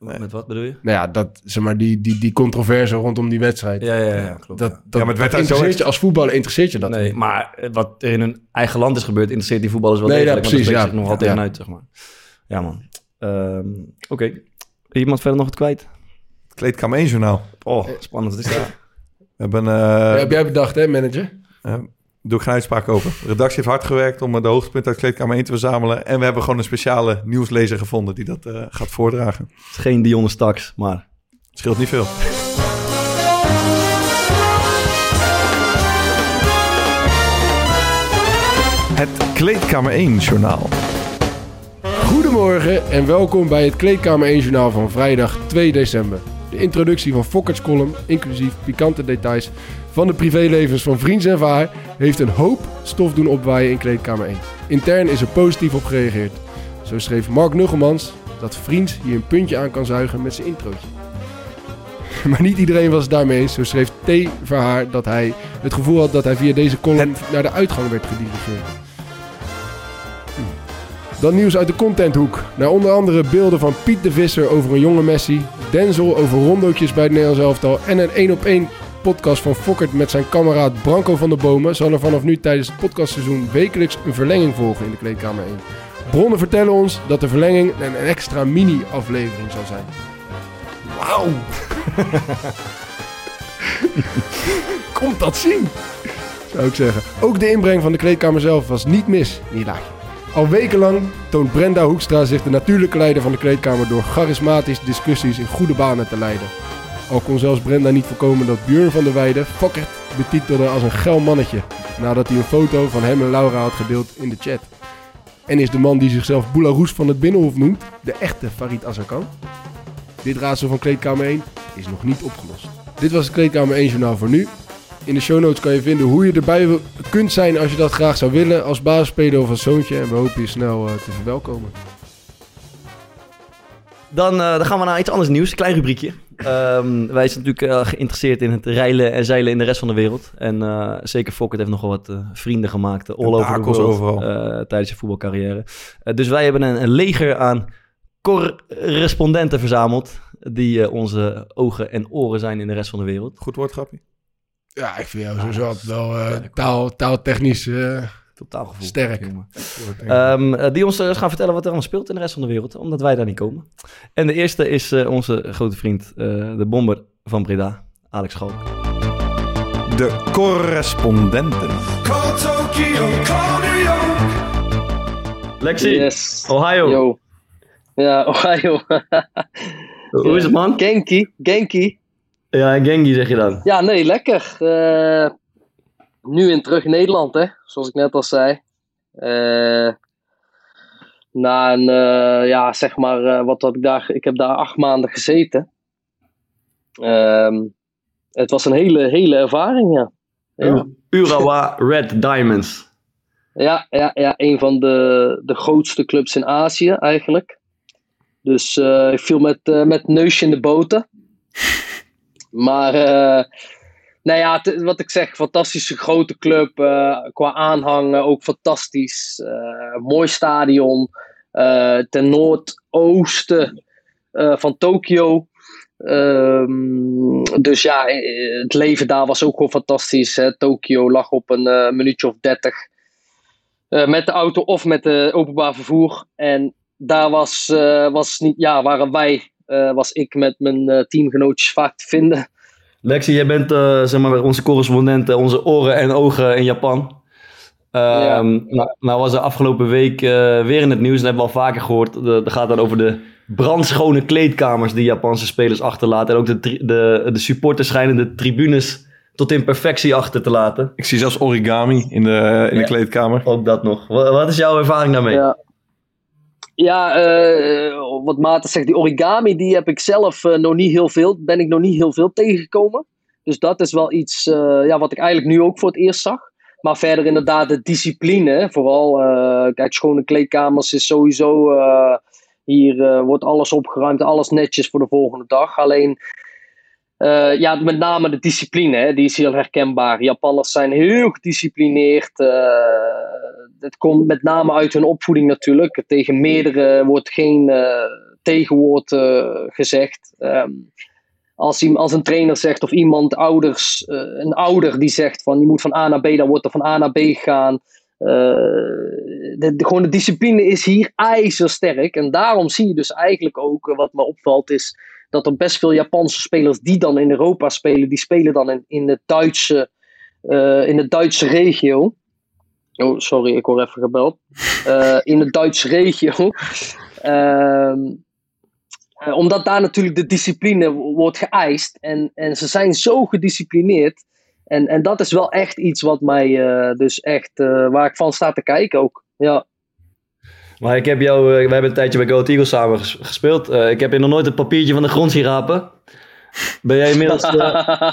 Met wat bedoel je? Nou ja, dat, zeg maar, die, die, die controverse rondom die wedstrijd. Ja, ja, ja, klopt. Dat, dat, Ja, maar het interesseert je als voetballer interesseert je dat nee, maar eh, wat er in hun eigen land is gebeurd, interesseert die voetballers wel Nee, ja, degelijk. want precies, dat spreekt ja. zich nog altijd Ja. uit, zeg maar. Ja, man. Ehm, Oké. Iemand verder nog het kwijt? Kleedkamer 1 journaal. Oh, spannend. Wat is dat? We hebben... eh, Ja, heb jij bedacht, hè, manager? eh, doe ik geen uitspraak over. De redactie heeft hard gewerkt om de hoogtepunten uit Kleedkamer 1 te verzamelen. En we hebben gewoon een speciale nieuwslezer gevonden die dat eh, gaat voordragen. Het is geen Dionne Staks, maar... Het scheelt niet veel. Het Kleedkamer 1 journaal. Goedemorgen en welkom bij het Kleedkamer 1 journaal van vrijdag 2 december. De introductie van Fokkerts column, inclusief pikante details van de privélevens van Vriends en Vaar, heeft een hoop stof doen opwaaien in Kleedkamer 1. Intern is er positief op gereageerd. Zo schreef Mark Nuggemans dat Vriends hier een puntje aan kan zuigen met zijn introotje. Maar niet iedereen was het daarmee eens. Zo schreef T. Verhaar dat hij het gevoel had dat hij via deze column naar de uitgang werd gedirigeerd. Dan nieuws uit de contenthoek. Naar onder andere beelden van Piet de Visser over een jonge Messi, Denzel over rondootjes bij het Nederlands elftal en een 1 op 1 podcast van Fokkert met zijn kameraad Branko van der Bomen zal er vanaf nu tijdens het podcastseizoen wekelijks een verlenging volgen in de kleedkamer 1. Bronnen vertellen ons dat de verlenging een extra mini-aflevering zal zijn. Wauw! Komt dat zien? Zou ik zeggen. Ook de inbreng van de kleedkamer zelf was niet mis, niet laag. Al wekenlang toont Brenda Hoekstra zich de natuurlijke leider van de kleedkamer door charismatisch discussies in goede banen te leiden. Al kon zelfs Brenda niet voorkomen dat Björn van der Weijden Fokkert betitelde als een geil mannetje, nadat hij een foto van hem en Laura had gedeeld in de chat. En is de man die zichzelf Boularoes van het Binnenhof noemt, de echte Farid Azarkan? Dit raadsel van Kleedkamer 1 is nog niet opgelost. Dit was het Kleedkamer 1 journaal voor nu. In de show notes kan je vinden hoe je erbij kunt zijn als je dat graag zou willen als basisspeler of als zoontje. En we hopen je snel eh, te verwelkomen. Dan, eh, dan gaan we naar iets anders nieuws. Een klein rubriekje. Ehm, wij zijn natuurlijk eh, geïnteresseerd in het reilen en zeilen in de rest van de wereld. En eh, zeker Fokker heeft nogal wat eh, vrienden gemaakt. all over overal. eh, tijdens zijn voetbalcarrière. Dus wij hebben een, een leger aan correspondenten verzameld. Die eh, onze ogen en oren zijn in de rest van de wereld. Goed woordgrapje. Ja, ik vind jou sowieso wel eh, taal, taaltechnisch eh, Totaalgevoel. sterk. Ehm, eh, die ons eh, gaan vertellen wat er allemaal speelt in de rest van de wereld, omdat wij daar niet komen. En de eerste is eh, onze grote vriend, eh, de bomber van Breda, Alex Schalk. De correspondenten. Lexi, Yes. Ohio. Yo. Ja, Ohio. Hoe is het man? Genki. Genki. Ja, Gengi zeg je dan. Ja, nee, lekker. Eh, nu in terug Nederland, hè. Zoals ik net al zei. Eh, na een, eh, ja, zeg maar, eh, wat had ik daar... Ik heb daar acht maanden gezeten. Ehm, het was een hele, hele ervaring, ja. Ja. Urawa Red Diamonds. Ja, ja, ja, een van de, de grootste clubs in Azië eigenlijk. Dus ik viel met, met neusje in de boten. Maar, nou ja, wat ik zeg, fantastische grote club. eh, qua aanhang ook fantastisch. eh, mooi stadion. eh, ten noordoosten van Tokio. Ehm, dus ja, het leven daar was ook gewoon fantastisch. Hè. Tokio lag op een minuutje of dertig. Eh, met de auto of met de openbaar vervoer. En daar was, was niet, ja, waren wij, was ik met mijn teamgenootjes vaak te vinden. Lexi, jij bent eh, zeg maar onze correspondent, eh, onze oren en ogen in Japan. Ehm, nou, nou was er afgelopen week eh, weer in het nieuws, en dat hebben we al vaker gehoord. Dat gaat dan over de brandschone kleedkamers die Japanse spelers achterlaten. En ook de, de, de supporters schijnen de tribunes tot in perfectie achter te laten. Ik zie zelfs origami in de, in de kleedkamer. Ook dat nog. Wa- Wat is jouw ervaring daarmee? Ja, ja eh, wat Maarten zegt, die origami, die heb ik zelf eh, nog niet heel veel, ben ik nog niet heel veel tegengekomen. Dus dat is wel iets eh, ja, wat ik eigenlijk nu ook voor het eerst zag. Maar verder inderdaad de discipline. Vooral, eh, kijk, schone kleedkamers is sowieso... hier wordt alles opgeruimd, alles netjes voor de volgende dag. Alleen, ja, met name de discipline, hè, die is heel herkenbaar. Japanners zijn heel gedisciplineerd. Het komt met name uit hun opvoeding natuurlijk. Tegen meerdere wordt geen eh, tegenwoord eh, gezegd. Ehm, als, als een trainer zegt of iemand ouders, eh, een ouder die zegt van je moet van A naar B, dan wordt er van A naar B gegaan. De, de- gewoon de discipline is hier ijzersterk. En daarom zie je dus eigenlijk ook, wat me opvalt, is dat er best veel Japanse spelers die dan in Europa spelen, die spelen dan in, in, de, Duitse, in de Duitse regio. Oh, sorry, ik word even gebeld. Eh, in de Duitse regio. Ehm, eh, omdat daar natuurlijk de discipline wordt geëist. En, en ze zijn zo gedisciplineerd. En, en dat is wel echt iets wat mij eh, dus echt, waar ik van sta te kijken ook. Ja. Maar ik heb jou, we hebben een tijdje bij Go Ahead Eagles samen ges- gespeeld. Ik heb je nog nooit het papiertje van de grond zien rapen. Ben jij inmiddels, eh,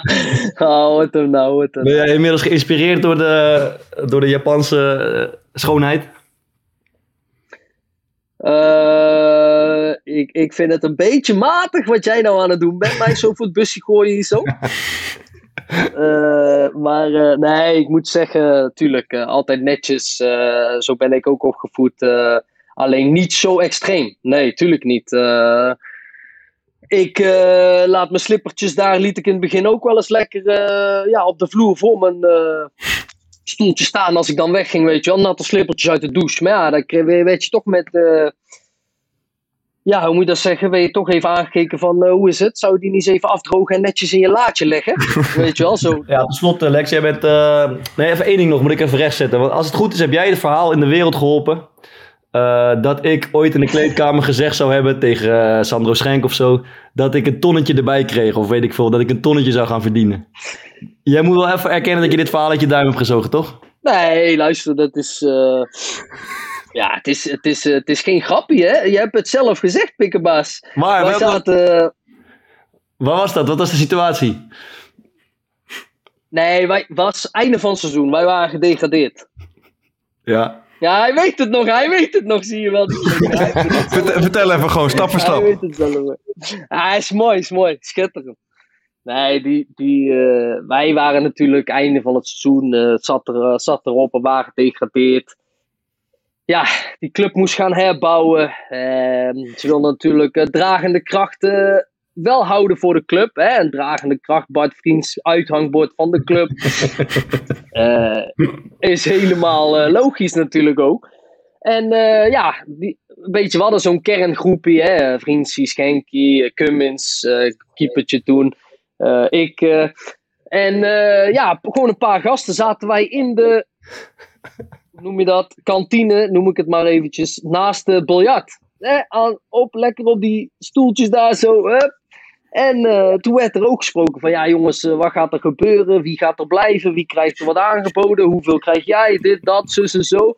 oh, wat hem nou, wat hem ben jij inmiddels geïnspireerd door de, door de Japanse eh, schoonheid? Eh, ik, ik vind het een beetje matig wat jij nou aan het doen bent. Mij zo voor het busje gooien hier zo. Maar nee, ik moet zeggen, tuurlijk, altijd netjes. zo ben ik ook opgevoed. alleen niet zo extreem. Nee, tuurlijk niet. Ik eh, laat mijn slippertjes daar, liet ik in het begin ook wel eens lekker eh, ja, op de vloer voor mijn eh, stoeltje staan. Als ik dan wegging, weet je wel, natte slippertjes uit de douche. Maar ja, dan weet je toch met... ja, hoe moet je dat zeggen? Ben je toch even aangekeken van hoe is het? Zou je die niet eens even afdrogen en netjes in je laadje leggen? Weet je wel, zo. Ja, tenslotte Lex, jij bent... Nee, even één ding nog, moet ik even rechtzetten. Want als het goed is, heb jij het verhaal in de wereld geholpen... eh, dat ik ooit in de kleedkamer gezegd zou hebben tegen eh, Sandro Schenk of zo... dat ik een tonnetje erbij kreeg, of weet ik veel, dat ik een tonnetje zou gaan verdienen. Jij moet wel even erkennen dat je dit verhaal uit je duim hebt gezogen, toch? Nee, luister, dat is. eh, Ja, het is, het, is, het is geen grapje, hè? Je hebt het zelf gezegd, pikkenbaas. Maar Wij zaten. Waar was dat? Wat was de situatie? Nee, wij, was einde van het seizoen. Wij waren gedegradeerd. Ja. Ja, hij weet het nog. Hij weet het nog, zie je wel. Hij Vertel, vertel even gewoon, stap voor Hij stap. weet het zelf. Hij is mooi, is mooi. Schitterend. Nee, die, die, eh, wij waren natuurlijk einde van het seizoen. het zat, er, eh, zat erop en waren gedegradeerd. Ja, die club moest gaan herbouwen. Ehm, ze wilden natuurlijk dragende krachten wel houden voor de club. Hè? Een dragende kracht, Bart Vriends, uithangbord van de club. Eh, is helemaal eh, logisch natuurlijk ook. En eh, ja, die, een beetje, we hadden zo'n kerngroepje. Hè? Vriendsie, Schenkie, Cummins, keepertje toen. ik. en ja, gewoon een paar gasten zaten wij in de, hoe noem je dat, kantine, noem ik het maar eventjes, naast de biljart. Hè? Aan, op, lekker op die stoeltjes daar zo. Hup. En eh, toen werd er ook gesproken van, ja jongens, eh, wat gaat er gebeuren? Wie gaat er blijven? Wie krijgt er wat aangeboden? Hoeveel krijg jij? Dit, dat, zus en zo.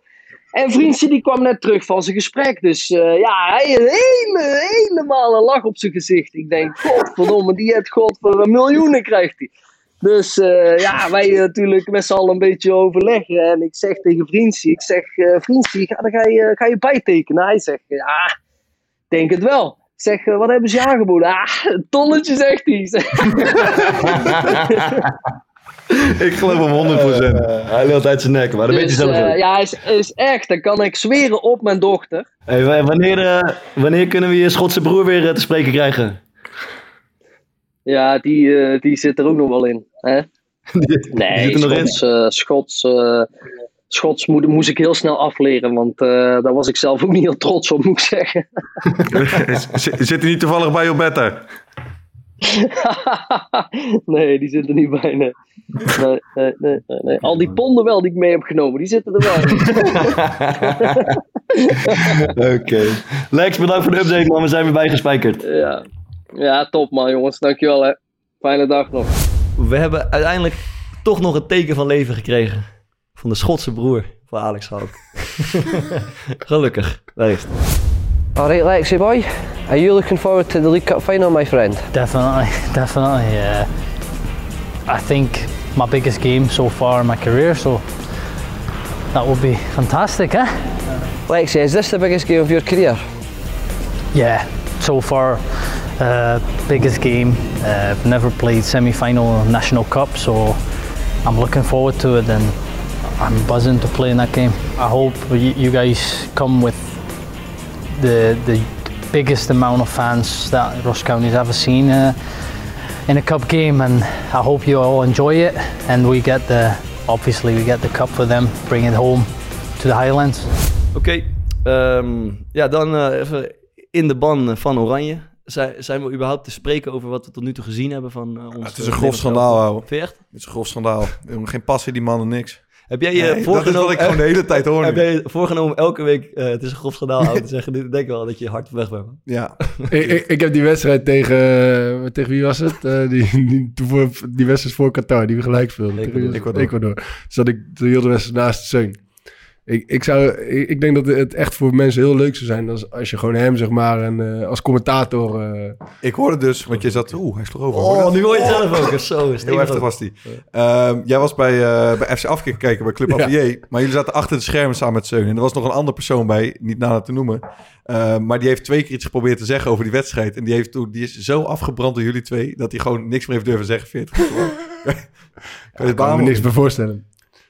En vriendje die kwam net terug van zijn gesprek. Dus eh, ja, hij heeft hele, helemaal een lach op zijn gezicht. Ik denk, godverdomme, die heeft god voor een miljoenen krijgt hij. Dus ja, wij natuurlijk met z'n allen een beetje overleggen. En ik zeg tegen Vriendje, ik zeg, Vriendje, ga, ga, je, ga je bijtekenen? Hij zegt, ja, denk het wel. Ik zeg, eh, wat hebben ze aangeboden? Ah, een tonnetje, zegt hij. Ik geloof hem 100%. Eh, hij lult uit zijn nek, maar dat weet dus, je zelf eh, ook. ja, is, is echt. Dan kan ik zweren op mijn dochter. Hey, wanneer, eh, wanneer kunnen we je Schotse broer weer eh, te spreken krijgen? Ja, die, eh, die zit er ook nog wel in. Hè? Nee, zit er nog in? Schots, eh, Schots, eh, Schots moest ik heel snel afleren, want eh, daar was ik zelf ook niet heel trots op, moet ik zeggen. Zit hij niet toevallig bij daar? nee, die zit er niet bij. Nee. Nee, nee, nee, nee, nee. Al die ponden wel die ik mee heb genomen, die zitten er wel in. Oké. Lex, bedankt voor de update, man. We zijn weer bijgespijkerd. ja. ja, top man, jongens. Dankjewel, hè. Fijne dag nog. We hebben uiteindelijk toch nog een teken van leven gekregen. Van de Schotse broer van Alex Schalk. Gelukkig. Daar is het. All right, Lexi boy, are you looking forward to the League Cup final, my friend? Definitely, definitely. Uh, I think my biggest game so far in my career, so that will be fantastic, eh? Lexi, is this the biggest game of your career? Yeah, so far, uh, biggest game. Uh, I've never played semi-final National Cup, so I'm looking forward to it, and I'm buzzing to play in that game. I hope you, you guys come with the the biggest amount of fans that Ross County's ever seen uh, in a cup game, and I hope you all enjoy it. And we get the obviously we get the cup for them, bring it home to the Highlands. Oké, ehm, ja, dan eh, even in de ban van Oranje. Zijn, zijn we überhaupt te spreken over wat we tot nu toe gezien hebben van eh, ons? Het is een grof schandaal, ouwe. Het is een grof schandaal. Geen passie, die mannen, niks. Heb jij je Nee, dat is voorgenomen... wat ik gewoon de hele tijd hoor Heb nu. jij je voorgenomen elke week, eh, het is een grof schandaal, ouwe, te zeggen? Ik denk wel dat je hard weg bent. man. Ja. ik, ik, ik heb die wedstrijd tegen, eh, tegen wie was het? Eh, die, die, die wedstrijd voor Qatar, die we gelijk speelden. Ecuador. Ecuador. Ecuador. Zat ik de hele wedstrijd naast de Zeun. Ik, ik, zou, ik, ik denk dat het echt voor mensen heel leuk zou zijn als, als je gewoon hem, zeg maar, en, eh, als commentator... eh, Ik hoorde dus, want je zat... Oeh, hij sloeg over. Oh, nu hoor je het zelf ook. Zo is het. Heel heftig was die. Ehm, jij was bij, eh, bij FC Afkikken kijken, bij Club Ja. Maar jullie zaten achter de schermen samen met Zeun. En er was nog een andere persoon bij, niet nader te noemen. Ehm, maar die heeft twee keer iets geprobeerd te zeggen over die wedstrijd. En die, heeft toen, die is zo afgebrand door jullie twee... dat hij gewoon niks meer heeft durven zeggen. 40 kan je ik dit kan me niks bij voorstellen.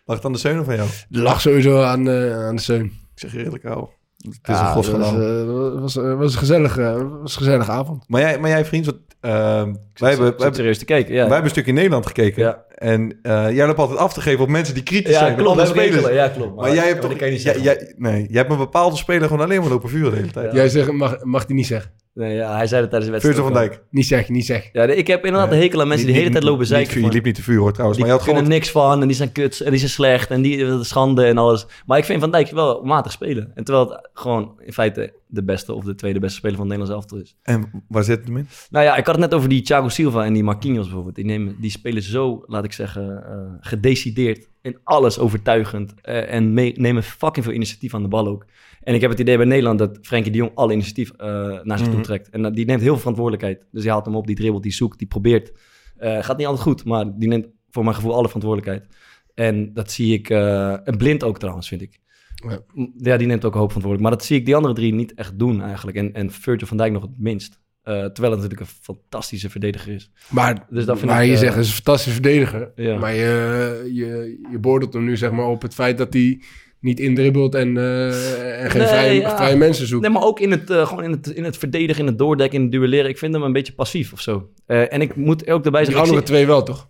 Lag het aan de Zeun of van jou? Lag sowieso aan, eh, aan de Zeun. Ik zeg je eerlijk, ouwe. Het is Ja, een was, schandaal. eh, was, was, was, een gezellige, was een gezellige avond. Maar jij, maar jij vriend, wat, ehm, wij, hebben, wij, hebben, serieus te kijken, ja. wij hebben een stuk in Nederland gekeken. Ja. En eh, jij loopt altijd af te geven op mensen die kritisch Ja, zijn. klopt, Andere spelers. ja, klopt. Maar, Maar jij ja, hebt maar toch... jij- jij- nee, jij hebt een bepaalde speler gewoon alleen maar lopen vuren de hele tijd. Jij zegt, mag, mag die niet zeggen. Nee, ja, hij zei het tijdens de wedstrijd. Virgil van Dijk. Niet zeggen, niet zeggen. Ja, ik heb inderdaad een hekel aan mensen die de hele tijd lopen zeiken. Je liep niet te vuur hoor trouwens. Die Maar je had kunnen gewoon... niks van en die zijn kut en die zijn slecht en die dat is schande en alles. Maar ik vind Van Dijk wel matig spelen. En terwijl het gewoon in feite de beste of de tweede beste speler van het Nederlands elftal is. En waar zit het hem in? Nou ja, ik had het net over die Thiago Silva en die Marquinhos bijvoorbeeld. Die, nemen, die spelen zo, laat ik zeggen, eh, gedecideerd in alles overtuigend. eh, en mee- nemen fucking veel initiatief aan de bal ook. En ik heb het idee bij Nederland dat Frenkie de Jong alle initiatief eh, naar zich toe Mhm. trekt. En dat- die neemt heel veel verantwoordelijkheid. Dus die haalt hem op, die dribbelt, die zoekt, die probeert. Eh, gaat niet altijd goed, maar die neemt voor mijn gevoel alle verantwoordelijkheid. En dat zie ik, eh, en blind ook trouwens, vind ik. Ja. Ja, die neemt ook een hoop verantwoordelijk. Maar dat zie ik die andere drie niet echt doen eigenlijk. En, en Virgil van Dijk nog het minst. Terwijl het natuurlijk een fantastische verdediger is. Maar, dus dat vind maar ik, je zegt, hij is een fantastische verdediger. Ja. Maar je, je, je beoordeelt hem nu zeg maar op het feit dat hij niet indribbelt en, eh, en geen Nee, vrije, ja. vrije mensen zoekt. Nee, maar ook in het, eh, gewoon in het, in het verdedigen, in het doordekken, in het duelleren. Ik vind hem een beetje passief of zo. Eh, en ik moet ook erbij zeggen... ik andere twee wel, toch?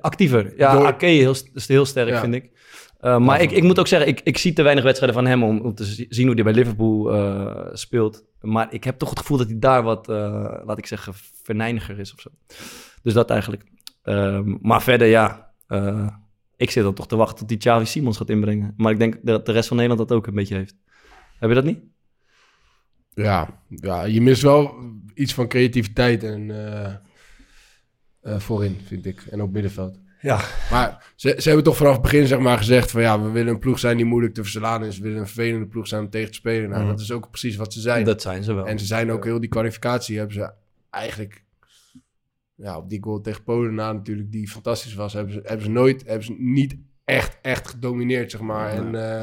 Actiever. Ja, Door- Ake heel, is heel sterk, Ja. vind ik. Maar ik, ik moet ook zeggen, ik, ik zie te weinig wedstrijden van hem om, om te zi- zien hoe hij bij Liverpool speelt. Maar ik heb toch het gevoel dat hij daar wat, laat ik zeggen, verneiniger is of zo. Dus dat eigenlijk. Um, maar verder, ja, ik zit dan toch te wachten tot die Xavi Simons gaat inbrengen. Maar ik denk dat de rest van Nederland dat ook een beetje heeft. Heb je dat niet? Ja, ja je mist wel iets van creativiteit en uh, voorin, vind ik. En op middenveld. Ja. Maar ze, ze hebben toch vanaf het begin zeg maar, gezegd van ja, we willen een ploeg zijn die moeilijk te verslaan is. We willen een vervelende ploeg zijn om tegen te spelen. Nou, Mhm. dat is ook precies wat ze zijn. Dat zijn ze wel. En ze zijn ook heel die kwalificatie hebben ze eigenlijk ja, op die goal tegen Polen na natuurlijk, die fantastisch was, hebben ze, hebben ze nooit, hebben ze niet echt, echt gedomineerd, zeg maar. En uh,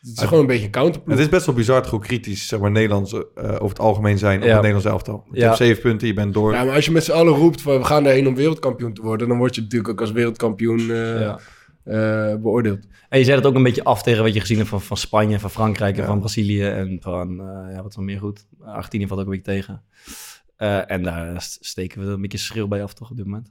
het is gewoon een beetje een counterploeg. Het is best wel bizar hoe kritisch zeg maar, Nederlands uh, over het algemeen zijn op Ja. het Nederlands elftal. Je Ja. hebt zeven punten, je bent door. Ja, maar als je met z'n allen roept van we gaan erheen om wereldkampioen te worden, dan word je natuurlijk ook als wereldkampioen uh, Ja. uh, beoordeeld. En je zet het ook een beetje af tegen wat je gezien hebt van, van Spanje, van Frankrijk en van Brazilië en van, uh, ja, wat is nog meer goed? Argentinië valt ook een beetje tegen. Uh, en daar st- steken we een beetje schreeuw bij af toch op dit moment.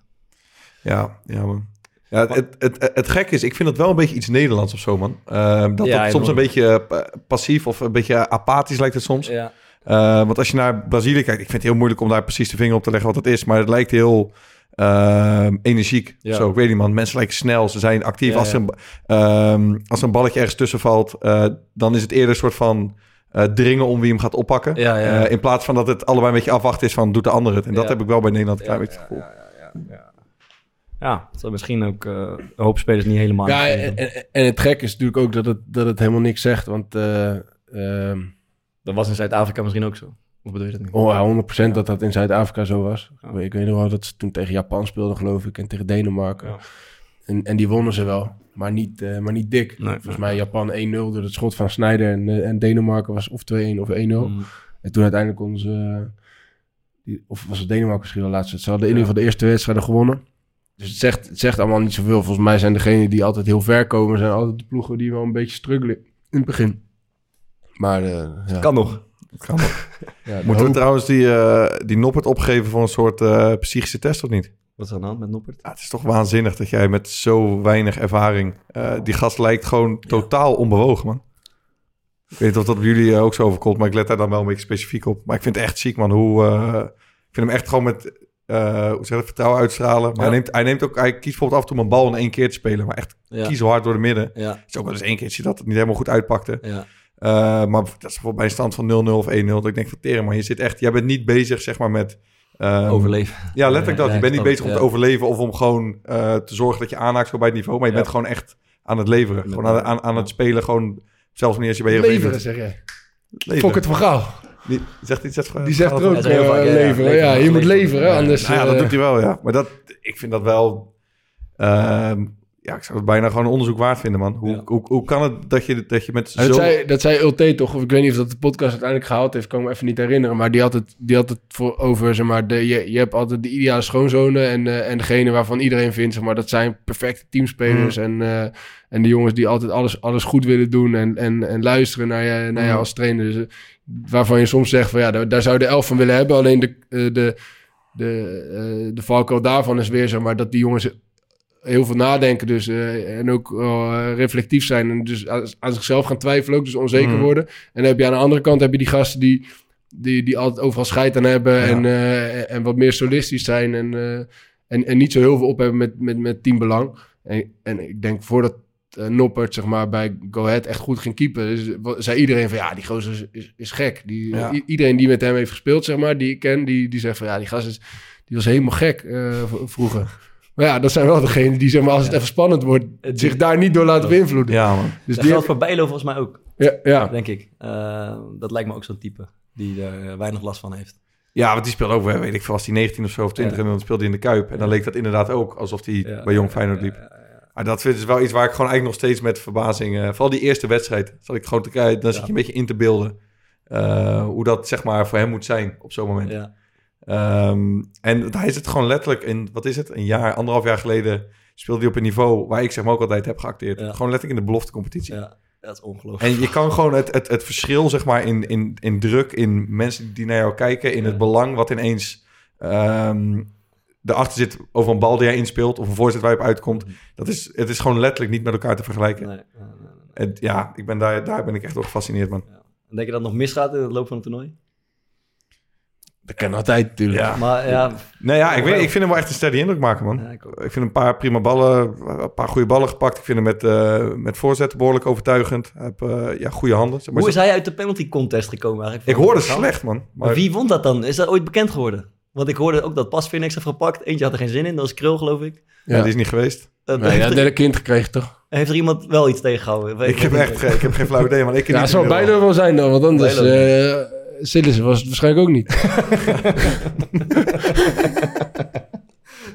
Ja, ja man. Ja, het, het, het, het gek is, ik vind het wel een beetje iets Nederlands of zo, man. Uh, dat Ja, soms een beetje uh, passief of een beetje apathisch lijkt het soms. Ja. Uh, want als je naar Brazilië kijkt, ik vind het heel moeilijk om daar precies de vinger op te leggen wat het is. Maar het lijkt heel uh, energiek. Ja. Zo, ik weet niet man. Mensen lijken snel, ze zijn actief. Ja, als, ja. Een, um, als een balletje ergens tussen valt, uh, dan is het eerder een soort van... Uh, dringen om wie hem gaat oppakken. Ja, ja. Uh, in plaats van dat het allebei een beetje afwachten is van doet de ander het. En dat heb ik wel bij Nederland een klein Ja, beetje het gevoel. Ja, dat zal misschien ook uh, een hoop spelers niet helemaal... Ja, en, en, en het gek is natuurlijk ook dat het, dat het helemaal niks zegt, want... uh, um, dat was in Zuid-Afrika misschien ook zo. Of bedoel je dat niet? Oh, ja, 100% dat dat in Zuid-Afrika zo was. Ik, weet, ik weet nog wel dat ze toen tegen Japan speelden, geloof ik, en tegen Denemarken. En, en die wonnen ze wel, maar niet, uh, maar niet dik. Nee, Volgens mij Japan 1-0 door het schot van Snyder en, uh, en Denemarken was of 2-1 of 1-0. Mm. En toen uiteindelijk onze... Die, of was het Denemarken misschien de laatste? Ze hadden in ieder geval de eerste wedstrijden gewonnen. Dus het zegt, het zegt allemaal niet zoveel. Volgens mij zijn degenen die altijd heel ver komen... zijn altijd de ploegen die wel een beetje struggelen in het begin. Maar uh, ja. Kan nog. Het kan nog. Ja, Moeten we trouwens die, uh, die Noppert opgeven voor een soort uh, psychische test of niet? Wat is er aan de hand met Noppert? Ja, het is toch waanzinnig dat jij met zo weinig ervaring... Uh, die gast lijkt gewoon totaal onbewogen, man. Ik weet niet of dat bij jullie uh, ook zo overkomt... maar ik let daar dan wel een beetje specifiek op. Maar ik vind het echt ziek, man. Hoe, uh, ik vind hem echt gewoon met... Uh, hoe zeg je, vertrouwen uitstralen. Maar Ja. hij, neemt, hij neemt ook... Hij kiest bijvoorbeeld af en toe om een bal in één keer te spelen. Maar echt Ja. kiezelhard door de midden. Ja. Het is ook wel eens één keertje dat het niet helemaal goed uitpakte. Ja. Uh, maar dat is bijvoorbeeld bij een stand van 0-0 of 1-0. Dat ik denk van teren, maar je zit echt... Jij bent niet bezig, zeg maar, met... um, Overleven. Ja, letterlijk dat. Ja, je bent niet bezig om het, te overleven... of om gewoon uh, te zorgen dat je aanhaakt bij het niveau. Maar je Ja. bent gewoon echt aan het leveren. Gewoon aan, aan, aan het spelen. Gewoon zelfs wanneer als je bij je Leveren, zeg jij. Fok het van gauw. Die zegt iets. Zegt, Die zegt er ook uh, vaak, ja, ja. leveren. Ja, je moet leveren. leveren, Ja, anders... Nou ja, dat eh, doet hij wel, ja. Maar dat, ik vind dat wel... ehm, ja, ik zou het bijna gewoon een onderzoek waard vinden, man. Hoe, Ja. hoe, hoe kan het dat je, dat je met dat, zo... zei, dat zei Ulte toch, of ik weet niet of dat de podcast uiteindelijk gehaald heeft, kan ik me even niet herinneren. Maar die had het, die had het voor, over, zeg maar, de, je, je hebt altijd de ideale schoonzonen en, eh, en degene waarvan iedereen vindt, zeg maar, dat zijn perfecte teamspelers. En, eh, en de jongens die altijd alles, alles goed willen doen en, en, en luisteren naar je, naar je Mm. als trainer. Dus, eh, waarvan je soms zegt van ja, daar, daar zou de elf van willen hebben. Alleen de, de, de, eh, de valkuil daarvan is weer, zeg maar, dat die jongens heel veel nadenken dus, eh, en ook eh, reflectief zijn en dus aan, aan zichzelf gaan twijfelen ook, dus onzeker Mhm. worden. En dan heb je aan de andere kant heb je die gasten die, die, die altijd overal scheid aan hebben Ja. en, eh, en wat meer solistisch zijn en, en, en niet zo heel veel op hebben met, met, met teambelang. En, en ik denk voordat Noppert zeg maar, bij Go Ahead echt goed ging keepen, dus, wa- zei iedereen van ja, die gozer is, is, is gek. Die, Ja. iedereen die met hem heeft gespeeld, zeg maar, die ik ken, die, die zegt van ja, die gast is, die was helemaal gek vroeger. Maar ja, dat zijn wel degenen die, zeg maar, als het even spannend wordt, zich daar niet door laten beïnvloeden. Ja, man. Dus dat die geldt voor Bijlo volgens mij ook, ja, ja. denk ik. Uh, dat lijkt me ook zo'n type die er weinig last van heeft. Ja, want die speelde ook, weet ik veel, was hij 19 of zo of 20 Ja. en dan speelde hij in de Kuip. En dan leek dat inderdaad ook alsof hij Ja, bij Jong ja, Feyenoord liep. Maar dat is wel iets waar ik gewoon eigenlijk nog steeds met verbazing... eh, vooral die eerste wedstrijd, zat ik gewoon te kijken. Dan zit je een beetje in te beelden eh, hoe dat zeg maar voor hem moet zijn op zo'n moment. Ja. Ehm, en hij zit gewoon letterlijk in, wat is het, een jaar, anderhalf jaar geleden speelde hij op een niveau waar ik zeg maar ook altijd heb geacteerd. Gewoon letterlijk in de beloftecompetitie. Ja, dat is ongelooflijk. En je kan gewoon het, het, het verschil, zeg maar, in, in, in druk, in mensen die naar jou kijken, in het belang wat ineens ehm erachter zit over een bal die jij inspeelt of een voorzet waar je op uitkomt. Dat is, het is gewoon letterlijk niet met elkaar te vergelijken. En ja, ik ben daar, daar ben ik echt door gefascineerd, man. Denk je dat het nog misgaat in het loop van het toernooi? Dat kan altijd natuurlijk. Ja. Maar ja, Nee, ja, ik, weet, ik vind hem wel echt een steady indruk maken, man. ik, vind een paar prima ballen, een paar goede ballen gepakt. Ik vind hem met, eh met voorzetten behoorlijk overtuigend. Hij heeft eh, ja, goede handen. Zeg maar hoe is hij uit de penalty contest gekomen eigenlijk? Ik hoorde slecht, man. Maar Maar wie won dat dan? Is dat ooit bekend geworden? Want ik hoorde ook dat Pasveer niks heeft gepakt. Eentje had er geen zin in, dat was Krul, geloof ik. Ja, die is niet geweest. Uh, Nee, dat er, derde kind gekregen toch? heeft er iemand wel iets tegengehouden? Weet ik heb echt ik heb geen flauw idee, man. Ik Ja, het zou bijna wel zijn dan, want anders... Sillissen was het waarschijnlijk ook niet.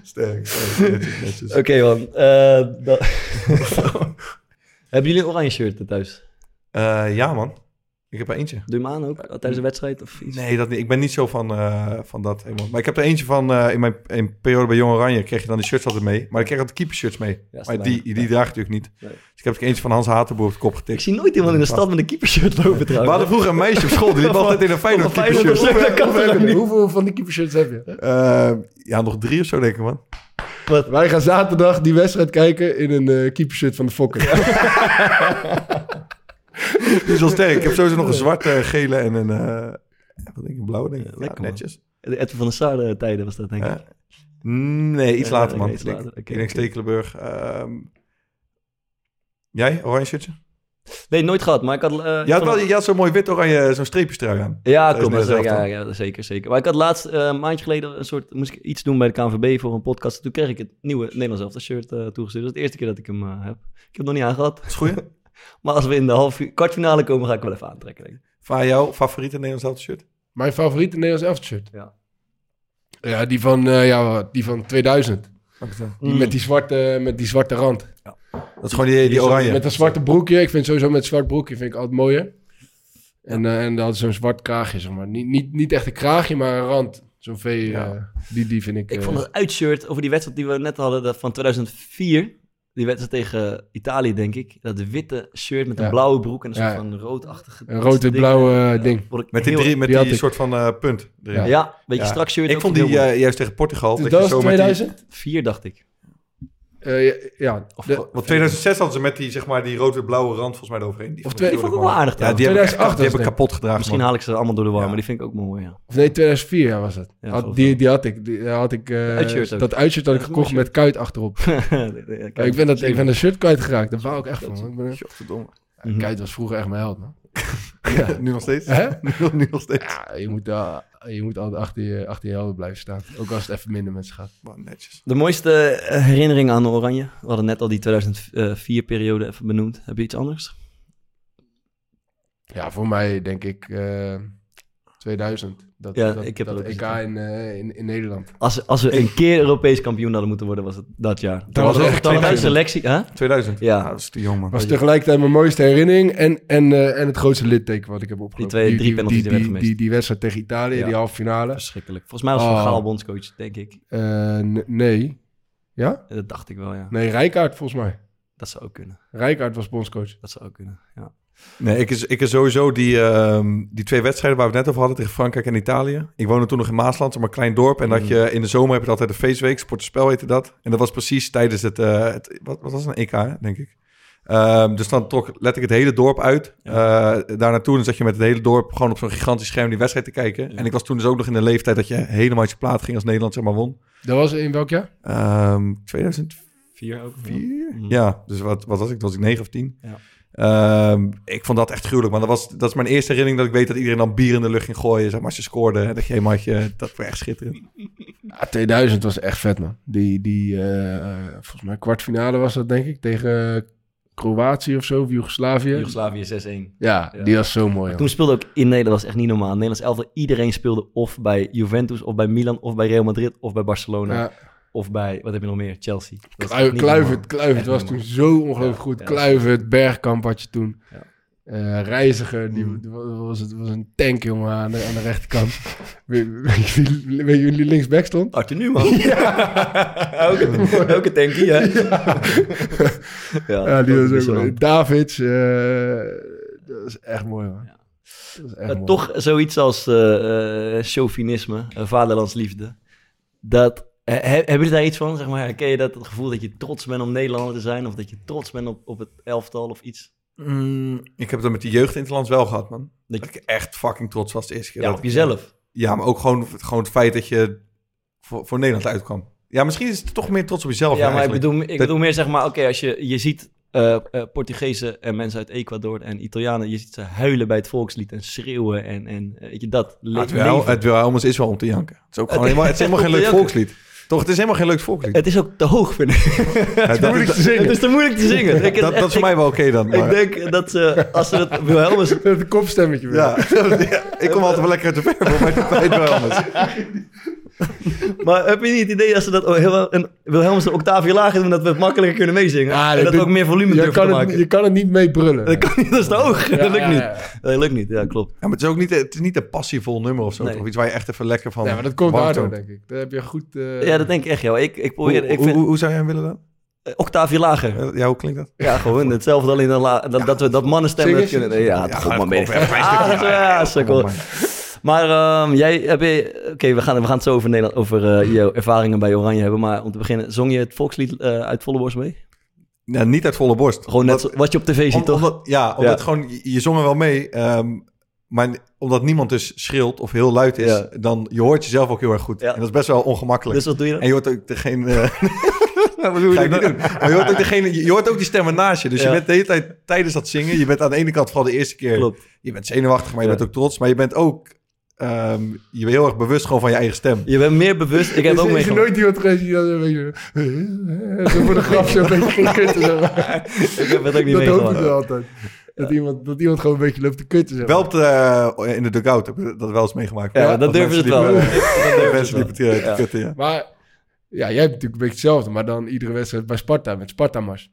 Sterk. Oké man. Eh, Hebben jullie een oranje shirt thuis? Eh, ja, man. Ik heb er eentje. Doe je hem aan ook? Tijdens de wedstrijd of iets? Nee, dat niet. Ik ben niet zo van, eh, van dat helemaal. Maar ik heb er eentje van, eh, in mijn in periode bij Jong Oranje kreeg je dan die shirts altijd mee. Maar ik kreeg altijd keepershirts mee. Ja, maar die, die draag ik natuurlijk niet. Nee. Dus ik heb er eentje van Hans Hatenboer op de kop getikt. Ik zie nooit iemand in de stad met een keepershirt lopen We trouwens. hadden vroeger een meisje op school, die liep altijd in een Feyenoord keepershirt. niet? Hoeveel van die keepershirts heb je? Eh, ja, nog drie of zo denk ik, man. Wij gaan zaterdag die wedstrijd kijken in een keepershirt van de Fokker. Die is wel sterk. Ik heb sowieso nog een zwarte, gele en een, eh, wat denk ik, een blauwe, denk ik. Ja, lekker, man. netjes. De Edwin van der Sar eh, tijden was dat denk ik. Nee, iets later, man. iets Ik denk- later. Ik denk. Stekelenburg. Ehm, jij, oranje shirtje? Nee, nooit gehad, maar ik had... eh, Je had, wel, je had zo'n mooi wit-oranje, zo'n streepjestrui aan. Ja, is Dat ja, zeker, zeker. Maar ik had laatst, een maandje geleden, een soort, moest ik iets doen bij de KNVB voor een podcast. Toen kreeg ik het nieuwe Nederlands elftal shirt toegestuurd. Dat is de eerste keer dat ik hem heb. Ik heb het nog niet aangehad. Is goed. maar als we in de half, kwartfinale komen, ga ik wel even aantrekken. Denk ik. Van jouw favoriete Nederlands elftal shirt? Mijn favoriete Nederlands elftal shirt? Ja. Ja, die van, eh, ja, die van 2000. Wat is dat? Die Mm. met, die zwarte, met die zwarte rand. Dat is gewoon die, die oranje. Met een zwarte broekje. Ik vind sowieso met zwart broekje vind ik altijd mooier. En, eh en dan had zo'n zwart kraagje, zeg maar. Niet, niet, niet echt een kraagje, maar een rand. Zo'n V, Ja. eh, die, die vind ik... Ik vond het uitshirt over die wedstrijd die we net hadden, dat van 2004. Die wedstrijd tegen Italië, denk ik. Dat witte shirt met een Ja. blauwe broek en een Ja. soort van roodachtige... Een rood-wit-blauwe eh, ding. Vond ik Met die, drie, met die soort van eh, punt. Ja, ja beetje Ja. strak shirt. Ik vond die eh, juist tegen Portugal. Dus dat dat was zo met die- 2000? Vier, dacht ik. Eh, ja. De- Want 2006 hadden ze met die, zeg maar, die rode-blauwe rand volgens mij eroverheen. Die Of vond twee- ik Die vond ik heel ook wel aardig Ja, die heb ik, echt- 2008 die heb ik kapot gedragen. Misschien man. haal ik ze allemaal door de war, Ja. maar die vind ik ook mooi, ja. Of nee, 2004 ja, was het. Ja, Had- die, die had ik. Die had ik eh, Uitshirt dat uitshirt had ik Dat gekocht met kuit achterop. Ik, ben dat, ik ben een shirt kwijtgeraakt. Daar wou ik echt van. Ik ben, Kuit was vroeger echt mijn held, man. Nu nog steeds? Hè? Nu, nu nog steeds. Ja, je moet, uh, je moet altijd achter je, achter je helden blijven staan. Ook als het even minder met ze gaat. Man, netjes. De mooiste eh, herinnering aan Oranje? We hadden net al die 2004-periode even benoemd. Heb je iets anders? Ja, voor mij denk ik eh 2000. Dat, Ja, dat, ik heb dat EK in, eh, in, in Nederland. Als, als we een keer Europees kampioen hadden moeten worden, was het dat jaar. Dat was echt dan een 2000. selectie, hè? 2000? Ja. Nou, dat is te jong, man. was tegelijkertijd mijn mooiste herinnering en, en, eh, en het grootste litteken wat ik heb opgelopen. twee- drie penalties die, die die, die, die wedstrijd tegen Italië, Ja. die halve finale. Verschrikkelijk. Volgens mij was Van Oh. Gaal bondscoach, denk ik. Eh, nee. Ja? Dat dacht ik wel, ja. Nee, Rijkaard volgens mij. Dat zou ook kunnen. Rijkaard was bondscoach. Dat zou ook kunnen, ja. Nee, ik is, ik is sowieso die, ehm, die twee wedstrijden waar we het net over hadden tegen Frankrijk en Italië. Ik woonde toen nog in Maasland, maar een klein dorp. En dat je in de zomer heb je altijd een feestweek, sportenspel heette dat. En dat was precies tijdens het, eh, het wat, wat was het, een EK, denk ik. Ehm, dus dan trok letterlijk het hele dorp uit. Eh, daar naartoe dan zat je met het hele dorp gewoon op zo'n gigantisch scherm die wedstrijd te kijken. En ik was toen dus ook nog in de leeftijd dat je helemaal uit je plaat ging als Nederland zeg maar won. Dat was in welk jaar? Ehm 2004. Vier ook. Mhm. Ja, dus wat, wat was ik? Toen was ik 9 of 10. Ja. Ehm, ik vond dat echt gruwelijk. Maar dat, was, dat is mijn eerste herinnering dat ik weet dat iedereen dan bier in de lucht ging gooien. Zeg maar, als je scoorde. En dat je helemaal had je, dat was echt schitterend. Ja, 2000 was echt vet, man. Die, die eh, volgens mij kwartfinale was dat, denk ik, tegen Kroatië of zo, of Joegoslavië. Joegoslavië 6-1. Ja, die was zo mooi. Toen speelde ook in Nederland, was echt niet normaal. Nederlands elftal, iedereen speelde of bij Juventus, of bij Milan, of bij Real Madrid, of bij Barcelona. Ja. Of bij, wat heb je nog meer? Chelsea. Kluivert. Kluivert Echt was toen zo ongelooflijk Ja, goed. ja, Kluivert, Bergkamp had je toen. Ja. Eh, Reiziger, die, Mm. die was, het was een tank, jongen, aan de, aan de rechterkant. weet, je wie- linksback stond? Arthur Newman. Ja. ook een tankie, hè? Ja, Ja, die dat was is ook mooi. Davids, eh, dat is echt mooi, man. Dat is echt Eh, mooi. toch zoiets als chauvinisme, vaderlandsliefde. Dat, hebben jullie daar iets van? Zeg maar, herken je dat het gevoel dat je trots bent om Nederlander te zijn? Of dat je trots bent op, op het elftal of iets? Mm, ik heb het met die jeugd in het land wel gehad, man. Dat ik echt fucking trots was de eerste keer. Ja, dat op ik- jezelf. Ja, maar ook gewoon, gewoon het feit dat je voor, voor Nederland uitkwam. Ja, misschien is het toch meer trots op jezelf. Ja, maar ik bedoel, ik Dat- bedoel meer zeg maar, oké, als je, je ziet eh eh, Portugezen en mensen uit Ecuador en Italianen, je ziet ze huilen bij het volkslied en schreeuwen en, en eh, weet je dat. le- Ah, het wel, het is wel om te janken. Het is ook gewoon helemaal, het is helemaal geen leuk volkslied. Toch, het is helemaal geen leuk volkslied. Het is ook te hoog, vind ik. het is moeilijk te zingen. Het is te moeilijk te zingen. Ik, Dat- dat is voor mij wel oké dan, maar- Ik denk dat ze, als ze het Wilhelmus... Met een kopstemmetje. Ja, ja, ik kom altijd wel lekker uit de verf bij, het Wilhelmus. Maar heb je niet het idee dat ze dat heel, een Wilhelmus een octaafje lager doen, dat we het makkelijker kunnen meezingen? Ja, en dat we ook meer volume je durven kan te het, maken? Je kan het niet mee brullen. Dat, kan niet, dat is te hoog. Ja, dat lukt ja, niet. ja. Dat lukt niet, ja, klopt. Ja, maar het is ook niet, het is niet een passievol nummer of zo. Nee. Toch iets waar je echt even lekker van Ja, maar dat komt daardoor, denk ik. Daar heb je goed... eh, Ja, dat denk ik echt, joh. Ik, ik probeer... Hoe, ik hoe, vind, hoe, hoe zou jij hem willen dan? eh, octaafje lager. Ja, hoe klinkt dat? Ja, gewoon hetzelfde, alleen dan la- dat, dat we dat eens. kunnen. Ja, Ja, god, man, ben je even een klein Ah, dat is- Ja, Maar ehm, jij heb je... Oké, we, gaan, we gaan het zo over, Nederland, over eh, jouw ervaringen bij Oranje hebben. Maar om te beginnen, zong je het volkslied eh, uit volle borst mee? Ja, niet uit volle borst. Gewoon net Omdat- wat je op tv ziet, om- toch? Omdat, ja, omdat gewoon, je, zong er wel mee. ehm, maar omdat niemand dus schreeuwt of heel luid is, Ja. dan je hoort jezelf ook heel erg goed. En dat is best wel ongemakkelijk. Dus wat doe je dan? En je hoort ook bedoel Ga je ik niet dan? doen. Maar je hoort ook, degene, je hoort ook die stemmen naast je. Dus Ja. je bent de hele tijd tijdens dat zingen. Je bent aan de ene kant vooral de eerste keer. Klopt. Je bent zenuwachtig, maar je Ja. bent ook trots. Maar je bent ook ehm, je bent heel erg bewust gewoon van je eigen stem. Je bent meer bewust. Ik heb is, ook is er meegemaakt. nooit iemand geweest die een beetje... Zo voor de grap zo een beetje ging kutten. zeg maar. Ik heb het ook niet Dat hoop ik altijd. Dat iemand, dat iemand gewoon een beetje loopt te kutten. Zeg maar. Wel op de, eh, in de dugout heb ik dat wel eens meegemaakt. Ja, dat durven ze wel. mensen Dat liepen- te, te Ja. kutten, ja. Maar ja, jij hebt natuurlijk een beetje hetzelfde. Maar dan iedere wedstrijd bij Sparta met Sparta-mars.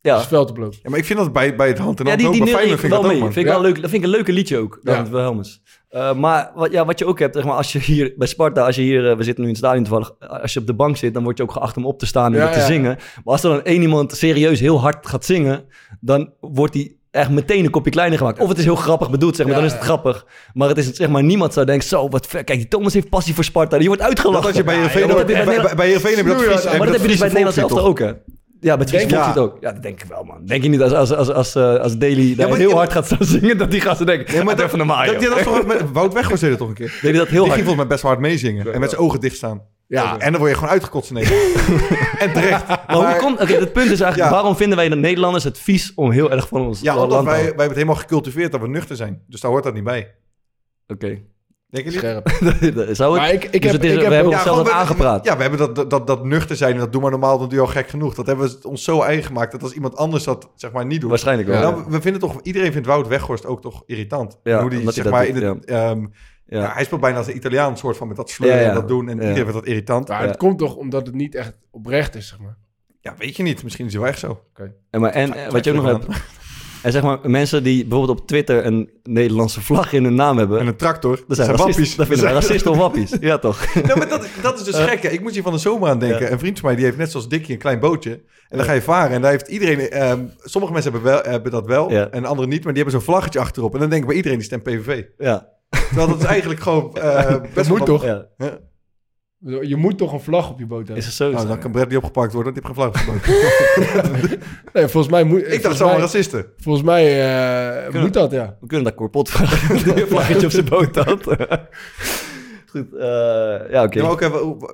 Ja. Dus veld op loop. Ja, maar ik vind dat bij, bij het hand in Ja, hand die, ook. die Bij Feyenoord vind ik wel dat mee. ook, man. Vind ik, wel Ja. leuk, dat vind ik een leuke liedje ook, dan Ja. Wilhelmus. Eh, maar wat, ja, wat je ook hebt, zeg maar, als je hier bij Sparta, als je hier, eh, we zitten nu in het stadion toevallig, als je op de bank zit, dan word je ook geacht om op te staan en Ja, te ja. zingen. Maar als er dan één iemand serieus heel hard gaat zingen, dan wordt die echt meteen een kopje kleiner gemaakt. Of het is heel grappig bedoeld, zeg maar, Ja, dan is het ja. grappig. Maar het is zeg maar, niemand zou denken, zo, wat ver, kijk, die Thomas heeft passie voor Sparta, die wordt uitgelachen. Dat je bij Ja, Heerenveen je bij heb je dat Fries- Maar dat heb je dus bij het Nederlands elftal ook, hè? Ja, Denk je? volkslied ook. Ja, dat denk ik wel, man. Denk je niet als, als, als, als, eh, als Daly daar heel ja, hard gaat staan zingen, dat die gasten denken, Ja, maar dat even normaal, dat, ja, dat is toch, met, Wout Weghorst deed het toch een keer? Deed hij dat heel Die hard? ging volgens mij best hard meezingen. En met zijn ogen dicht staan. Ja. En dan word je gewoon uitgekotst in keer. En terecht. Maar, hoe komt... Oké, het punt is eigenlijk, Ja. waarom vinden wij de Nederlanders het vies om heel erg van ons Ja, land omdat te wij, wij hebben het helemaal gecultiveerd dat we nuchter zijn. Dus daar hoort dat niet bij. Oké. Denk je niet? Scherp. Zou het? Maar ik, ik dus heb, het is, ik we heb hebben ook- onszelf dat we- aangepraat. Ja, we hebben dat, dat, dat, dat nuchter zijn en dat doe maar normaal, dan doe je al gek genoeg. Dat hebben we ons zo eigen gemaakt dat als iemand anders dat zeg maar niet doet. Waarschijnlijk wel. Dan, we vinden toch, iedereen vindt Wout Weghorst ook toch irritant. Ja, Hoe die, zeg maar, doet, in het, ehm, Ja. ja. hij speelt bijna als een Italiaan soort van met dat sleuren Ja, ja. en dat doen. En Ja. iedereen vindt dat irritant. Maar Ja. het komt toch omdat het niet echt oprecht is, zeg maar. weet je niet. Misschien is hij wel echt zo. En, maar, en wat je ook nog hebt... En zeg maar, mensen die bijvoorbeeld op Twitter een Nederlandse vlag in hun naam hebben... En een tractor. Dat zijn, zijn racisten. wappies. Dat vinden wij zijn- racisten of wappies. Ja, toch? Nou, maar dat, dat is dus Eh. gek. hè. Ik moet hier van de zomer aan denken. Ja. Een vriend van mij die heeft net zoals Dikkie een klein bootje. En dan ga je varen. En daar heeft iedereen... ehm, sommige mensen hebben, wel, hebben dat wel. Ja. En anderen niet. Maar die hebben zo'n vlaggetje achterop. En dan denk ik bij iedereen die stemt PVV. Ja. Terwijl dat is eigenlijk gewoon... eh, best Dat moet toch? Ja. Je moet toch een vlag op je boot hebben? Is het zo? Nou, dan kan Brad niet opgepakt worden. Want die heeft geen vlag boot. Nee, volgens mij moet... Ik dacht allemaal mij- racisten. Volgens mij eh, Kunnen- moet dat, ja. We kunnen dat korpot vragen. Die een vlaggetje op zijn boot had. Goed, eh, ja, oké. Ja,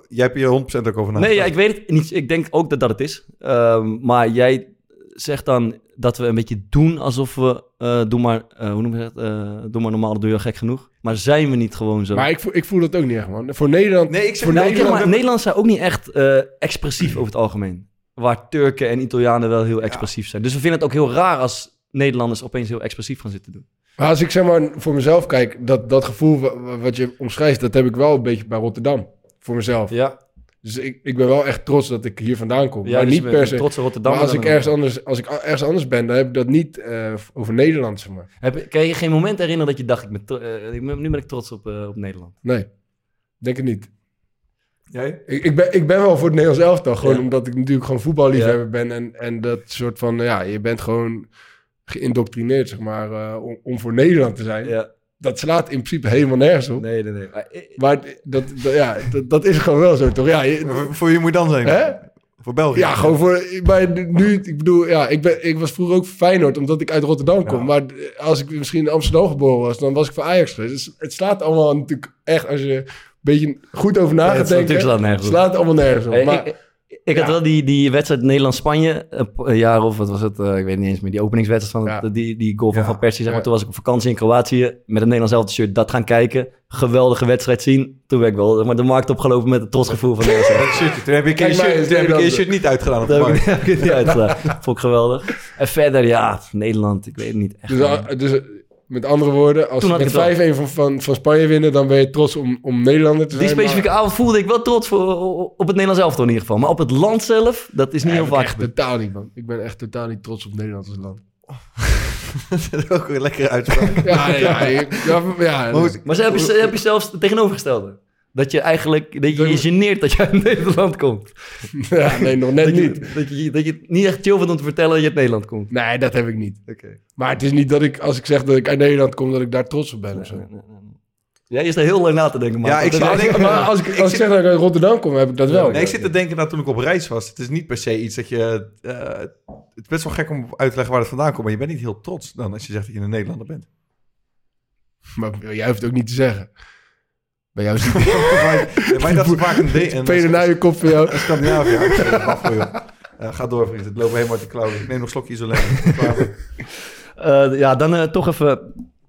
jij hebt hier 100% ook over nagedacht. Nee, ja, ik weet het niet. Ik denk ook dat dat het is. Ehm, maar jij zegt dan dat we een beetje doen alsof we... eh doe maar, eh, hoe noem je dat? Eh, doe maar normaal, doe je gek genoeg. Maar zijn we niet gewoon zo? Maar ik, voel- ik voel dat ook niet echt, man. Voor Nederland... Nee, ik zeg voor nou, ik- kijk, maar Nederlanders zijn ook niet echt eh, expressief over het algemeen. waar Turken en Italianen wel heel expressief zijn. Dus we vinden het ook heel raar als Nederlanders opeens heel expressief gaan zitten doen. Maar als ik zeg maar voor mezelf kijk, dat, dat gevoel wa- wa- wat je omschrijft, dat heb ik wel een beetje bij Rotterdam. Voor mezelf. Ja. Dus ik, ik ben wel echt trots dat ik hier vandaan kom. Ja, maar dus niet per se. trots op Rotterdam Maar als ik, ergens anders, als ik ergens anders ben, dan heb ik dat niet eh, over Nederland, zeg maar. Heb, kan je je geen moment herinneren dat je dacht, ik ben eh, nu ben ik trots op, eh, op Nederland? Nee, denk het niet. Jij? Ik, ik, ben, ik ben wel voor het Nederlands elftal. Gewoon Ja. omdat ik natuurlijk gewoon voetballiefhebber ben. En, en dat soort van, ja, je bent gewoon geïndoctrineerd, zeg maar, eh, om, om voor Nederland te zijn. Ja. Dat slaat in principe helemaal nergens op. Nee, nee, nee. Maar, Maar dat, dat, ja, dat, dat is gewoon wel zo, toch? Ja, je- Voor- wie moet je dan zijn? Hè? Voor België? Ja, gewoon voor. Maar nu, ik bedoel, ja, ik, ben, ik was vroeger ook Feyenoord, omdat ik uit Rotterdam kom. Maar als ik misschien in Amsterdam geboren was, dan was ik voor Ajax geweest. Dus het slaat allemaal natuurlijk echt, als je een beetje goed over na gaat het slaat nergens op. slaat allemaal nergens op. Maar, ik, had wel die, die wedstrijd Nederland-Spanje, een, jaar of wat was het, eh, ik weet niet eens meer, die openingswedstrijd van het- die, die goal van Ja. Van Persie, zeg maar. Toen was ik op vakantie in Kroatië met een Nederlands elftal shirt, dat gaan kijken. Geweldige wedstrijd zien. Toen ben ik wel maar de markt opgelopen met het trotsgevoel van shirtje. Toen heb ik je shirt, toen heb ik je Nederland- shirt niet uitgedaan op de Daar heb ik, het niet uitgedaan. Vond ik geweldig. En verder, ja, Nederland, ik weet het niet echt. dus, al- dus eh, met andere woorden, als we met ik het 5-1 van, van, van Spanje winnen, dan ben je trots om, om Nederlander te die zijn. specifieke avond voelde ik wel trots voor, op het Nederlands elftal in ieder geval. Maar op het land zelf, dat is niet Nee, heel ik vaak echt totaal niet, man. Ik ben echt totaal niet trots op Nederland als land. Dat is ook weer lekkere uitspraak. Ja, ja, ja, ja, Maar ze heb je, heb je zelfs het tegenovergestelde. Dat je eigenlijk, dat je je geneert dat je uit Nederland komt. ja, nee, nog net dat, niet. Je, dat, je, dat je het niet echt chill vindt om te vertellen dat je uit Nederland komt. Nee, dat heb ik niet. Oké. Maar het is niet dat ik, als ik zeg dat ik uit Nederland kom, dat ik daar trots op ben of zo. Jij is er heel lang na te denken, man. Ja, ik zit- maar als ik, als ik zit- zeg dat ik uit Rotterdam kom, heb ik dat wel. Nee, ik zit te denken dat toen ik op reis was. Het is niet per se iets dat je... eh, het is best wel gek om uit te leggen waar het vandaan komt. Maar je bent niet heel trots dan als je zegt dat je een Nederlander bent. Maar jij hoeft het ook niet te zeggen. Bij jou is het Bij mij dat is vaak een... een Vele naar je kop voor jou. Een Scandinavië. Ja. Ja, ga door, vriend. Het loopt helemaal uit de klauwen. Ik neem nog een slokje isoleren. Klaar voor. Eh, ja, dan eh, toch even...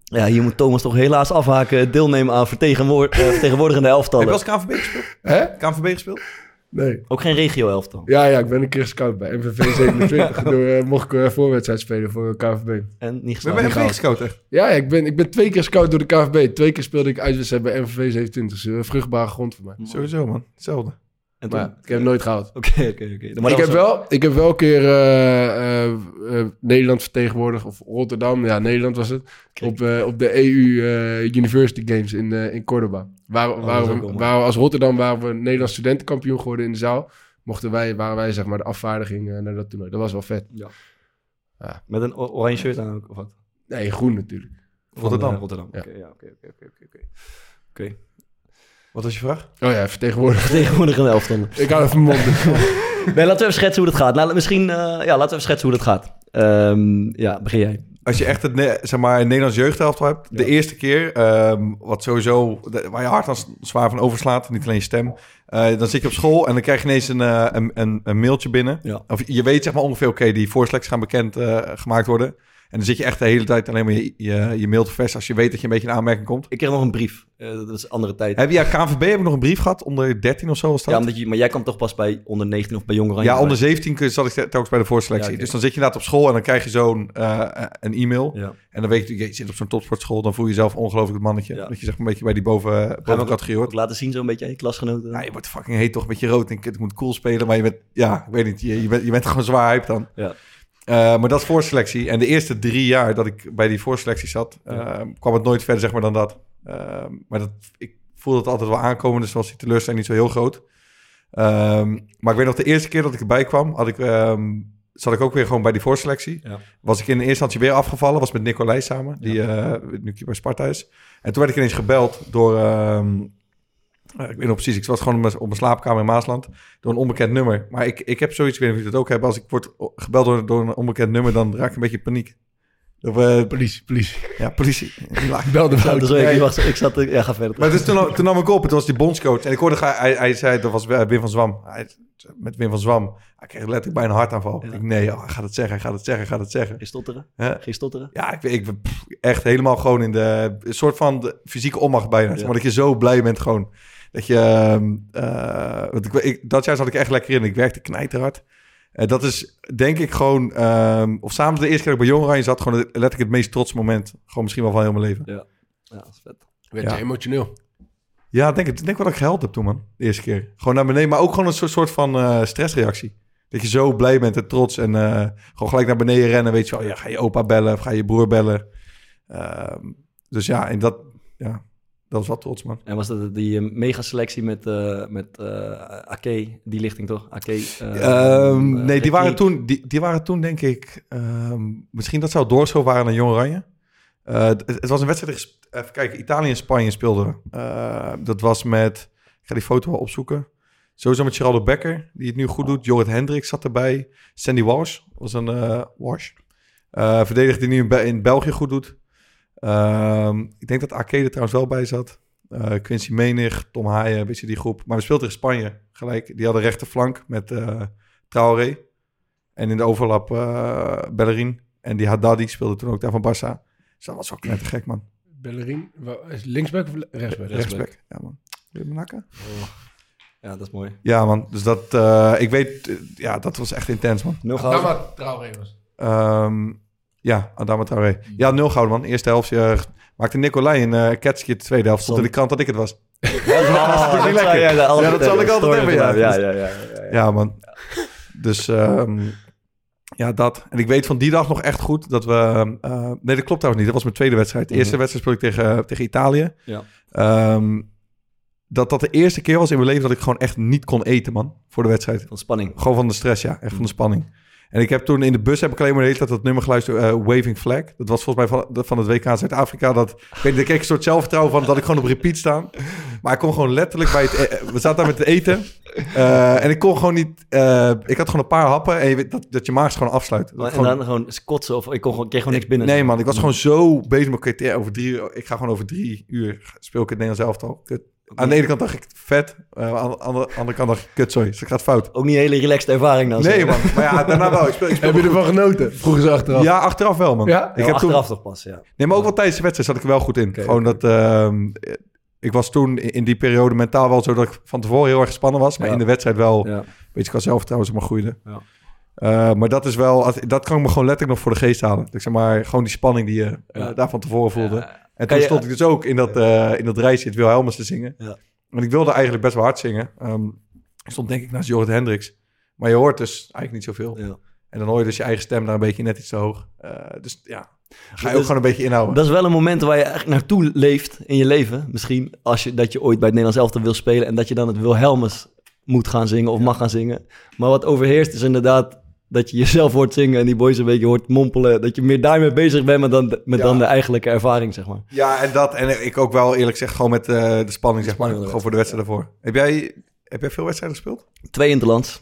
Ja, hier moet Thomas toch helaas afhaken. Deelnemen aan vertegenwoor eh, vertegenwoordigende Heb elftallen. je wel eens KNVB gespeeld? Hè? KNVB gespeeld? Nee. Ook geen regio-elftal. Ja, ja, ik ben een keer gescout bij MVV 27. Door, eh, mocht ik eh, voorwedstrijd spelen voor KVB. En niet Ben geslaagd. je MVV gescout echt? Ja, ja, ik ben, ik ben twee keer gescout door de KVB. Twee keer speelde ik uitwedstrijd bij MVV 27. Dus, eh, vruchtbare grond voor mij. Sowieso, man. Hetzelfde. En toen- Maar ik heb het nooit gehaald. Oké, oké, oké. Maar Ik heb, wel, ik heb wel een keer eh, eh, eh, Nederland vertegenwoordigd, of Rotterdam, ja, Nederland was het, op, op de EU University Games in, in Cordoba. Waar, Oh, waar, we, waar we als Rotterdam waren we Nederlands studentenkampioen geworden in de zaal. Mochten wij, waren wij zeg maar de afvaardiging naar dat toernooi. Dat was wel vet. Met een oranje shirt aan ook, of wat? Nee, groen natuurlijk. Rotterdam. Rotterdam. Ja. Oké, ja, oké, oké, oké, oké, oké. Oké. Wat was je vraag? Oh ja, vertegenwoordiger. Vertegenwoordigende elftallen. ik hou even mijn mond. Nee, laten we even schetsen hoe dat gaat. Nou, misschien, eh, ja, laten we even schetsen hoe dat gaat. Ehm, ja, begin jij. Als je echt het, zeg maar, een Nederlands jeugdhelftal hebt, de eerste keer, ehm, wat sowieso, de- waar je hart als zwaar van overslaat, niet alleen je stem, eh, dan zit je op school en dan krijg je ineens een, eh, een, een, een mailtje binnen. Ja. Of je weet zeg maar ongeveer, oké, die voorselecties gaan bekend gemaakt worden. En dan zit je echt de hele tijd alleen maar je, je, je mail te vers als je weet dat je een beetje in aanmerking komt. Ik kreeg nog een brief. Eh, dat is een andere tijd. Heb je ja, KNVB heb ik nog een brief gehad, onder 13 of zo was dat? Ja, omdat je, maar jij kwam toch pas bij onder 19 of bij Jong Oranje? Ja, onder 17 kun- zat ik telkens bij de voorselectie. Ja. Dus dan zit je inderdaad op school en dan krijg je zo'n eh, een e-mail. Ja. En dan weet je, je zit op zo'n topsportschool, dan voel je jezelf ongelooflijk het mannetje. Dat je zeg een beetje bij die boven, Ga je boven ook, categorie hoort. laten zien zo'n beetje aan je klasgenoten? Ja, je wordt fucking heet toch, een beetje rood. En ik moet cool spelen, maar je bent, ja, ik weet niet, je, je, bent, je bent gewoon zwaar hype dan. Ja. Eh, maar dat is voorselectie. En de eerste drie jaar dat ik bij die voorselectie zat, eh, kwam het nooit verder zeg maar dan dat. Eh, maar dat, ik voelde het altijd wel aankomen, dus was die teleurstelling niet zo heel groot. Ehm, maar ik weet nog de eerste keer dat ik erbij kwam, had ik, ehm, zat ik ook weer gewoon bij die voorselectie. Ja. Was ik in de eerste instantie weer afgevallen, was met Nicolai samen, die eh, nu bij Sparta is. En toen werd ik ineens gebeld door, ehm, eh, ik weet nog precies, ik was gewoon op mijn, op mijn slaapkamer in Maasland door een onbekend nummer. Maar ik, ik heb zoiets, ik weet niet of jullie dat ook hebben, als ik word gebeld door, door een onbekend nummer, dan raak ik een beetje in paniek. Of, eh, Politie, politie. ja, politie. Ik belde Ja, dus ik, wacht, ik zat... Ja, ga verder. Maar dus toen, toen nam ik op, het was die bondscoach. En ik hoorde, hij, hij zei, dat was Wim van Zwam. Hij, met Wim van Zwam. Hij kreeg letterlijk bijna een hartaanval. Ja. Ik nee, oh, hij gaat het zeggen, hij gaat het zeggen, hij gaat het zeggen. Geen stotteren? Geen stotteren? Ja, ik, ik pff, echt helemaal gewoon in de een soort van de fysieke onmacht bijna. Zeg Ja. Maar dat je zo blij bent gewoon. Dat je, ehm, eh, want ik, ik, dat jaar zat ik echt lekker in. Ik werkte knijterhard. En dat is denk ik gewoon... ehm, of samen de eerste keer dat ik bij Jong Oranje zat... gewoon letterlijk het meest trots moment. Gewoon misschien wel van heel mijn leven. Ja, ja dat is vet. Werd je emotioneel? Ja, denk, het- ik denk wel dat ik gehuild heb toen, man. De eerste keer. Gewoon naar beneden. Maar ook gewoon een soort, soort van eh, stressreactie. Dat je zo blij bent en trots. En eh, gewoon gelijk naar beneden rennen. Weet je wel, ja, ga je opa bellen of ga je broer bellen. Ehm, dus ja, en dat, ja, dat was wel trots, man. En was dat die eh, mega selectie met, eh met Ake, die lichting toch? Ake, eh, Ehm, eh, nee, die waren, toen, die, die waren toen, denk ik... ehm, misschien dat zou doorschoven waren naar Jong Oranje. Het, het was een wedstrijd... Even kijken, Italië en Spanje speelden. dat was met... Ik ga die foto wel opzoeken. Sowieso met Geraldo Becker, die het nu goed doet. Jorrit Hendricks zat erbij. Sandy Walsh was een... Walsh. Verdediger die nu in België goed doet. Ehm, ik denk dat er trouwens wel bij zat. Eh, Quincy Menig, Tom Haaien, een beetje die groep. Maar we speelden tegen Spanje gelijk. Die hadden rechterflank met eh Traoré. En in de overlap eh Bellerin. En die Haddadi speelde toen ook daar van Barça. Dus dat was wel knettergek, gek, man. Bellerin, is linksback of rechtsback? Rechtsback. Ja, man. Wil je me nakken? Ja, dat is mooi. Ja, man. Dus dat... eh, ik weet... ja, dat was echt intens, man. Nul Adama Traoré was. Ehm, ja, Adama Traoré. Ja, nul gouden, man. Eerste helft eh, maakte Nicolai een uh, catchje. De tweede helft stond in de krant dat ik het was. Ja, dat. Ja, zal ik altijd hebben, ja. Ja, ja, ja. ja, ja. Ja, man. Dus ehm, ja, dat. En ik weet van die dag nog echt goed dat we... eh, nee, dat klopt trouwens niet. Dat was mijn tweede wedstrijd. De eerste Mhm. wedstrijd speelde ik tegen, tegen Italië. Ja. Ehm, dat dat de eerste keer was in mijn leven dat ik gewoon echt niet kon eten, man. Voor de wedstrijd. Van spanning. Gewoon van de stress, ja. Echt van de spanning. En ik heb toen in de bus heb ik alleen maar de hele tijd dat nummer geluisterd, eh, Waving Flag. Dat was volgens mij van, van het WK Zuid-Afrika. Dat, ik weet kreeg een soort zelfvertrouwen van dat ik gewoon op repeat staan. Maar ik kon gewoon letterlijk bij het... eh, we zaten daar met het eten. eh, en ik kon gewoon niet... ik had gewoon een paar happen en je weet dat, dat je maag gewoon afsluit. Dat en gewoon- dan gewoon kotsen of ik kon gewoon, kreeg gewoon niks binnen. Nee man, ik was gewoon zo bezig met over drie uur. Ik ga gewoon over drie uur speel ik het Nederlands elftal. Kut. Aan de ene kant dacht ik vet, eh, aan de andere, andere kant dacht ik kut, sorry, ik gaat fout. Ook niet een hele relaxed ervaring dan. Nee man, maar ja, daarna wel. Ik speel, ik speel Heb je ervan genoten? Vroegen ze achteraf. Ja, achteraf wel man. Ja? Ik Ja, heb toen, achteraf toch pas, ja. nee, maar ook wel tijdens de wedstrijd zat ik er wel goed in. gewoon dat, ehm, ik was toen in die periode mentaal wel zo dat ik van tevoren heel erg gespannen was, maar Ja. in de wedstrijd wel, Ja. weet je, qua zelfvertrouwen maar groeide. Ja. Eh, maar dat is wel, dat kan ik me gewoon letterlijk nog voor de geest halen. Ik zeg maar, gewoon die spanning die je eh, daar van tevoren voelde. En toen je- stond ik dus ook in dat, eh in dat reisje het Wilhelmus te zingen. Ja. En ik wilde eigenlijk best wel hard zingen. Ehm, ik stond denk ik naast Jorrit Hendricks. Maar je hoort dus eigenlijk niet zoveel. Ja. En dan hoor je dus je eigen stem daar een beetje net iets te hoog. Eh, dus ja, ga je ook gewoon een beetje inhouden. Dat is wel een moment waar je eigenlijk naartoe leeft in je leven. Misschien als je, dat je ooit bij het Nederlands elftal wil spelen... en dat je dan het Wilhelmus moet gaan zingen of mag gaan zingen. Maar wat overheerst is inderdaad dat je jezelf hoort zingen... en die boys een beetje hoort mompelen. Dat je meer daarmee bezig bent met dan, met Ja. dan de eigenlijke ervaring, zeg maar. Ja, en dat. En ik ook wel eerlijk zeg, gewoon met eh, de spanning, zeg maar. Gewoon voor de wedstrijd ervoor. Heb jij, heb jij veel wedstrijden gespeeld? Twee interlands.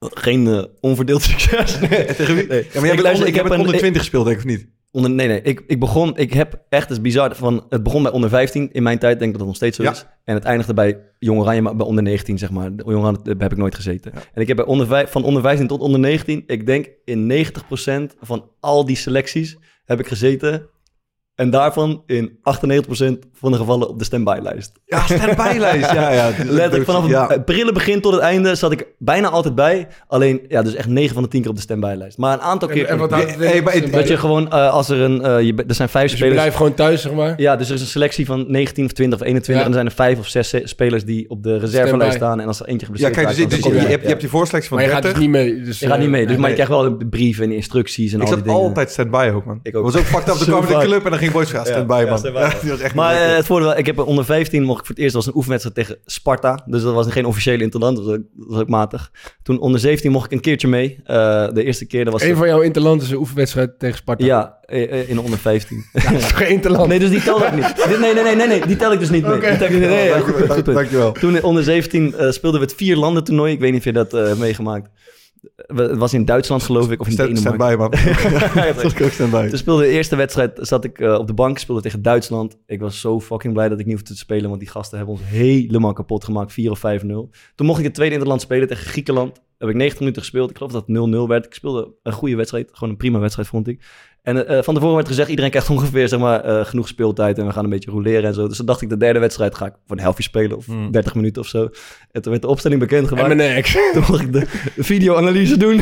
Geen eh, onverdeeld succes. Nee. Tegen wie? Nee. Ja, maar jij bent, luister, bent een- onder 20 gespeeld, denk ik, of niet? Onder, nee, nee. Ik, ik begon... Ik heb echt, het is bizar, van, het begon bij onder 15 in mijn tijd. denk ik dat het nog steeds zo Ja. is. En het eindigde bij Jong Oranje, maar bij onder 19, zeg maar. De Jong Oranje heb ik nooit gezeten. En ik heb bij onder, van onder 15 tot onder 19... Ik denk in 90% van al die selecties heb ik gezeten... En daarvan in 98% van de gevallen op de standby-lijst. Ja, standby-lijst. ja, ja. Letterlijk vanaf het Ja. het prille begin tot het einde zat ik bijna altijd bij. Alleen, ja, dus echt 9 van de 10 keer op de standby-lijst. Maar een aantal En- keer... en wat? Hey, maar dat je gewoon, eh, als er een... eh, je, er zijn vijf Dus je spelers... blijft gewoon thuis, zeg maar. Ja, dus er is een selectie van 19 of 20 of 21. Ja. En dan zijn er vijf of zes spelers die op de reservelijst staan. En als er eentje Ja, geblesseerd kijk, dus, dus je, je, je- hebt, je hebt die voorselectie van Maar je gaat 30. dus niet mee. Dus, Je gaat niet mee, dus, nee, maar je krijgt wel de brieven en instructies en Ik al die zat dingen. altijd standby ook, man. Ik ook. was ook fucked up. Kwam ik de club en dan ging boys gaan standby, Ja, man. Ja, echt Maar eh, het voordeel, ik heb onder 15 mocht ik voor het eerst, was een oefenwedstrijd tegen Sparta. Dus dat was geen officiële interland, dat was ook, dat was ook matig. Toen onder 17 mocht ik een keertje mee. Eh, de eerste keer, dat was... Een van jouw interland is een oefenwedstrijd tegen Sparta. Ja, eh, in de onder 15. Dat is geen interland. Nee, dus die tel ik niet. Nee, nee, nee, nee, nee, die tel ik dus niet mee. Die nee, nee. Dankjewel. Toen in onder 17 eh, speelden we het vier landen toernooi. Ik weet niet of je dat eh, hebt meegemaakt. Het was in Duitsland geloof ik, of in Stand, Denemarken. man. Ja, Dat was ik ook standby. Toen speelde de eerste wedstrijd, zat ik eh, op de bank, speelde tegen Duitsland. Ik was zo fucking blij dat ik niet hoefde te spelen, want die gasten hebben ons helemaal kapot gemaakt, 4 of 5-0. Toen mocht ik het tweede interland spelen tegen Griekenland. heb ik 90 minuten gespeeld. Ik geloof dat het 0-0 werd. Ik speelde een goede wedstrijd. Gewoon een prima wedstrijd, vond ik. En eh, van tevoren werd gezegd, iedereen krijgt ongeveer zeg maar, eh, genoeg speeltijd en we gaan een beetje roleren en zo. Dus dan dacht ik, de derde wedstrijd ga ik voor een helftje spelen of Hmm. 30 minuten of zo. En toen werd de opstelling bekendgemaakt. En mijn nek. Toen mocht ik de videoanalyse doen.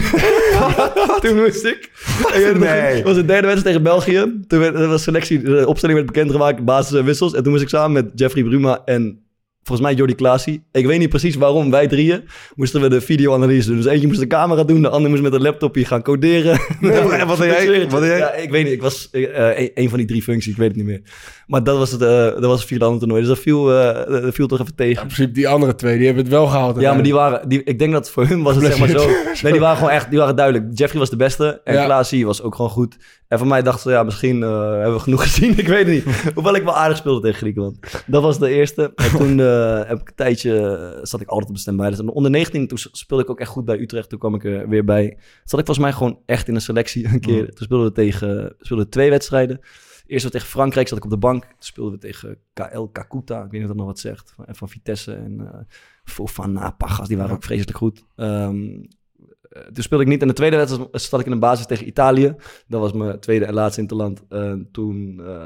toen moest ik. En Nee. Het was de derde wedstrijd tegen België. Toen werd, er was selectie, de opstelling werd bekendgemaakt, basis en wissels. En toen moest ik samen met Jeffrey Bruma en volgens mij Jordi Klaasie. Ik weet niet precies waarom, wij drieën moesten we de videoanalyse doen. Dus eentje moest de camera doen, de ander moest met een laptopje gaan coderen. en wat deed jij? Wat jij? Ja, ik weet niet, ik was eh, een, een van die drie functies, ik weet het niet meer. Maar dat was het, eh, dat was het vierde andere toernooi. Dus dat viel, eh, dat viel toch even tegen. In principe, die andere twee, die hebben het wel gehaald. Ja, maar die waren, die, ik denk dat voor hun was het zeg maar zo. Nee, die waren gewoon echt, die waren duidelijk. Jeffrey was de beste en Ja. Klaasie was ook gewoon goed. En voor mij dachten ze, ja, misschien eh, hebben we genoeg gezien. Ik weet het niet. Hoewel ik wel aardig speelde tegen Griekenland. Dat was de eerste. En toen eh, heb ik een tijdje, eh, zat ik altijd op de standby. Dus onder 19, toen speelde ik ook echt goed bij Utrecht. Toen kwam ik er weer bij. Zat ik volgens mij gewoon echt in een selectie een keer. Mm. Toen speelden we tegen, speelden we twee wedstrijden. Eerst was tegen Frankrijk, zat ik op de bank. Toen speelden we tegen KL Kakuta. Ik weet niet of dat nog wat zegt. Van, van Vitesse en eh Fofana, Pagas. Die waren ook vreselijk goed. Ehm, eh, toen speelde ik niet. En de tweede wedstrijd zat ik in een basis tegen Italië. Dat was mijn tweede en laatste interland. Uh, toen uh,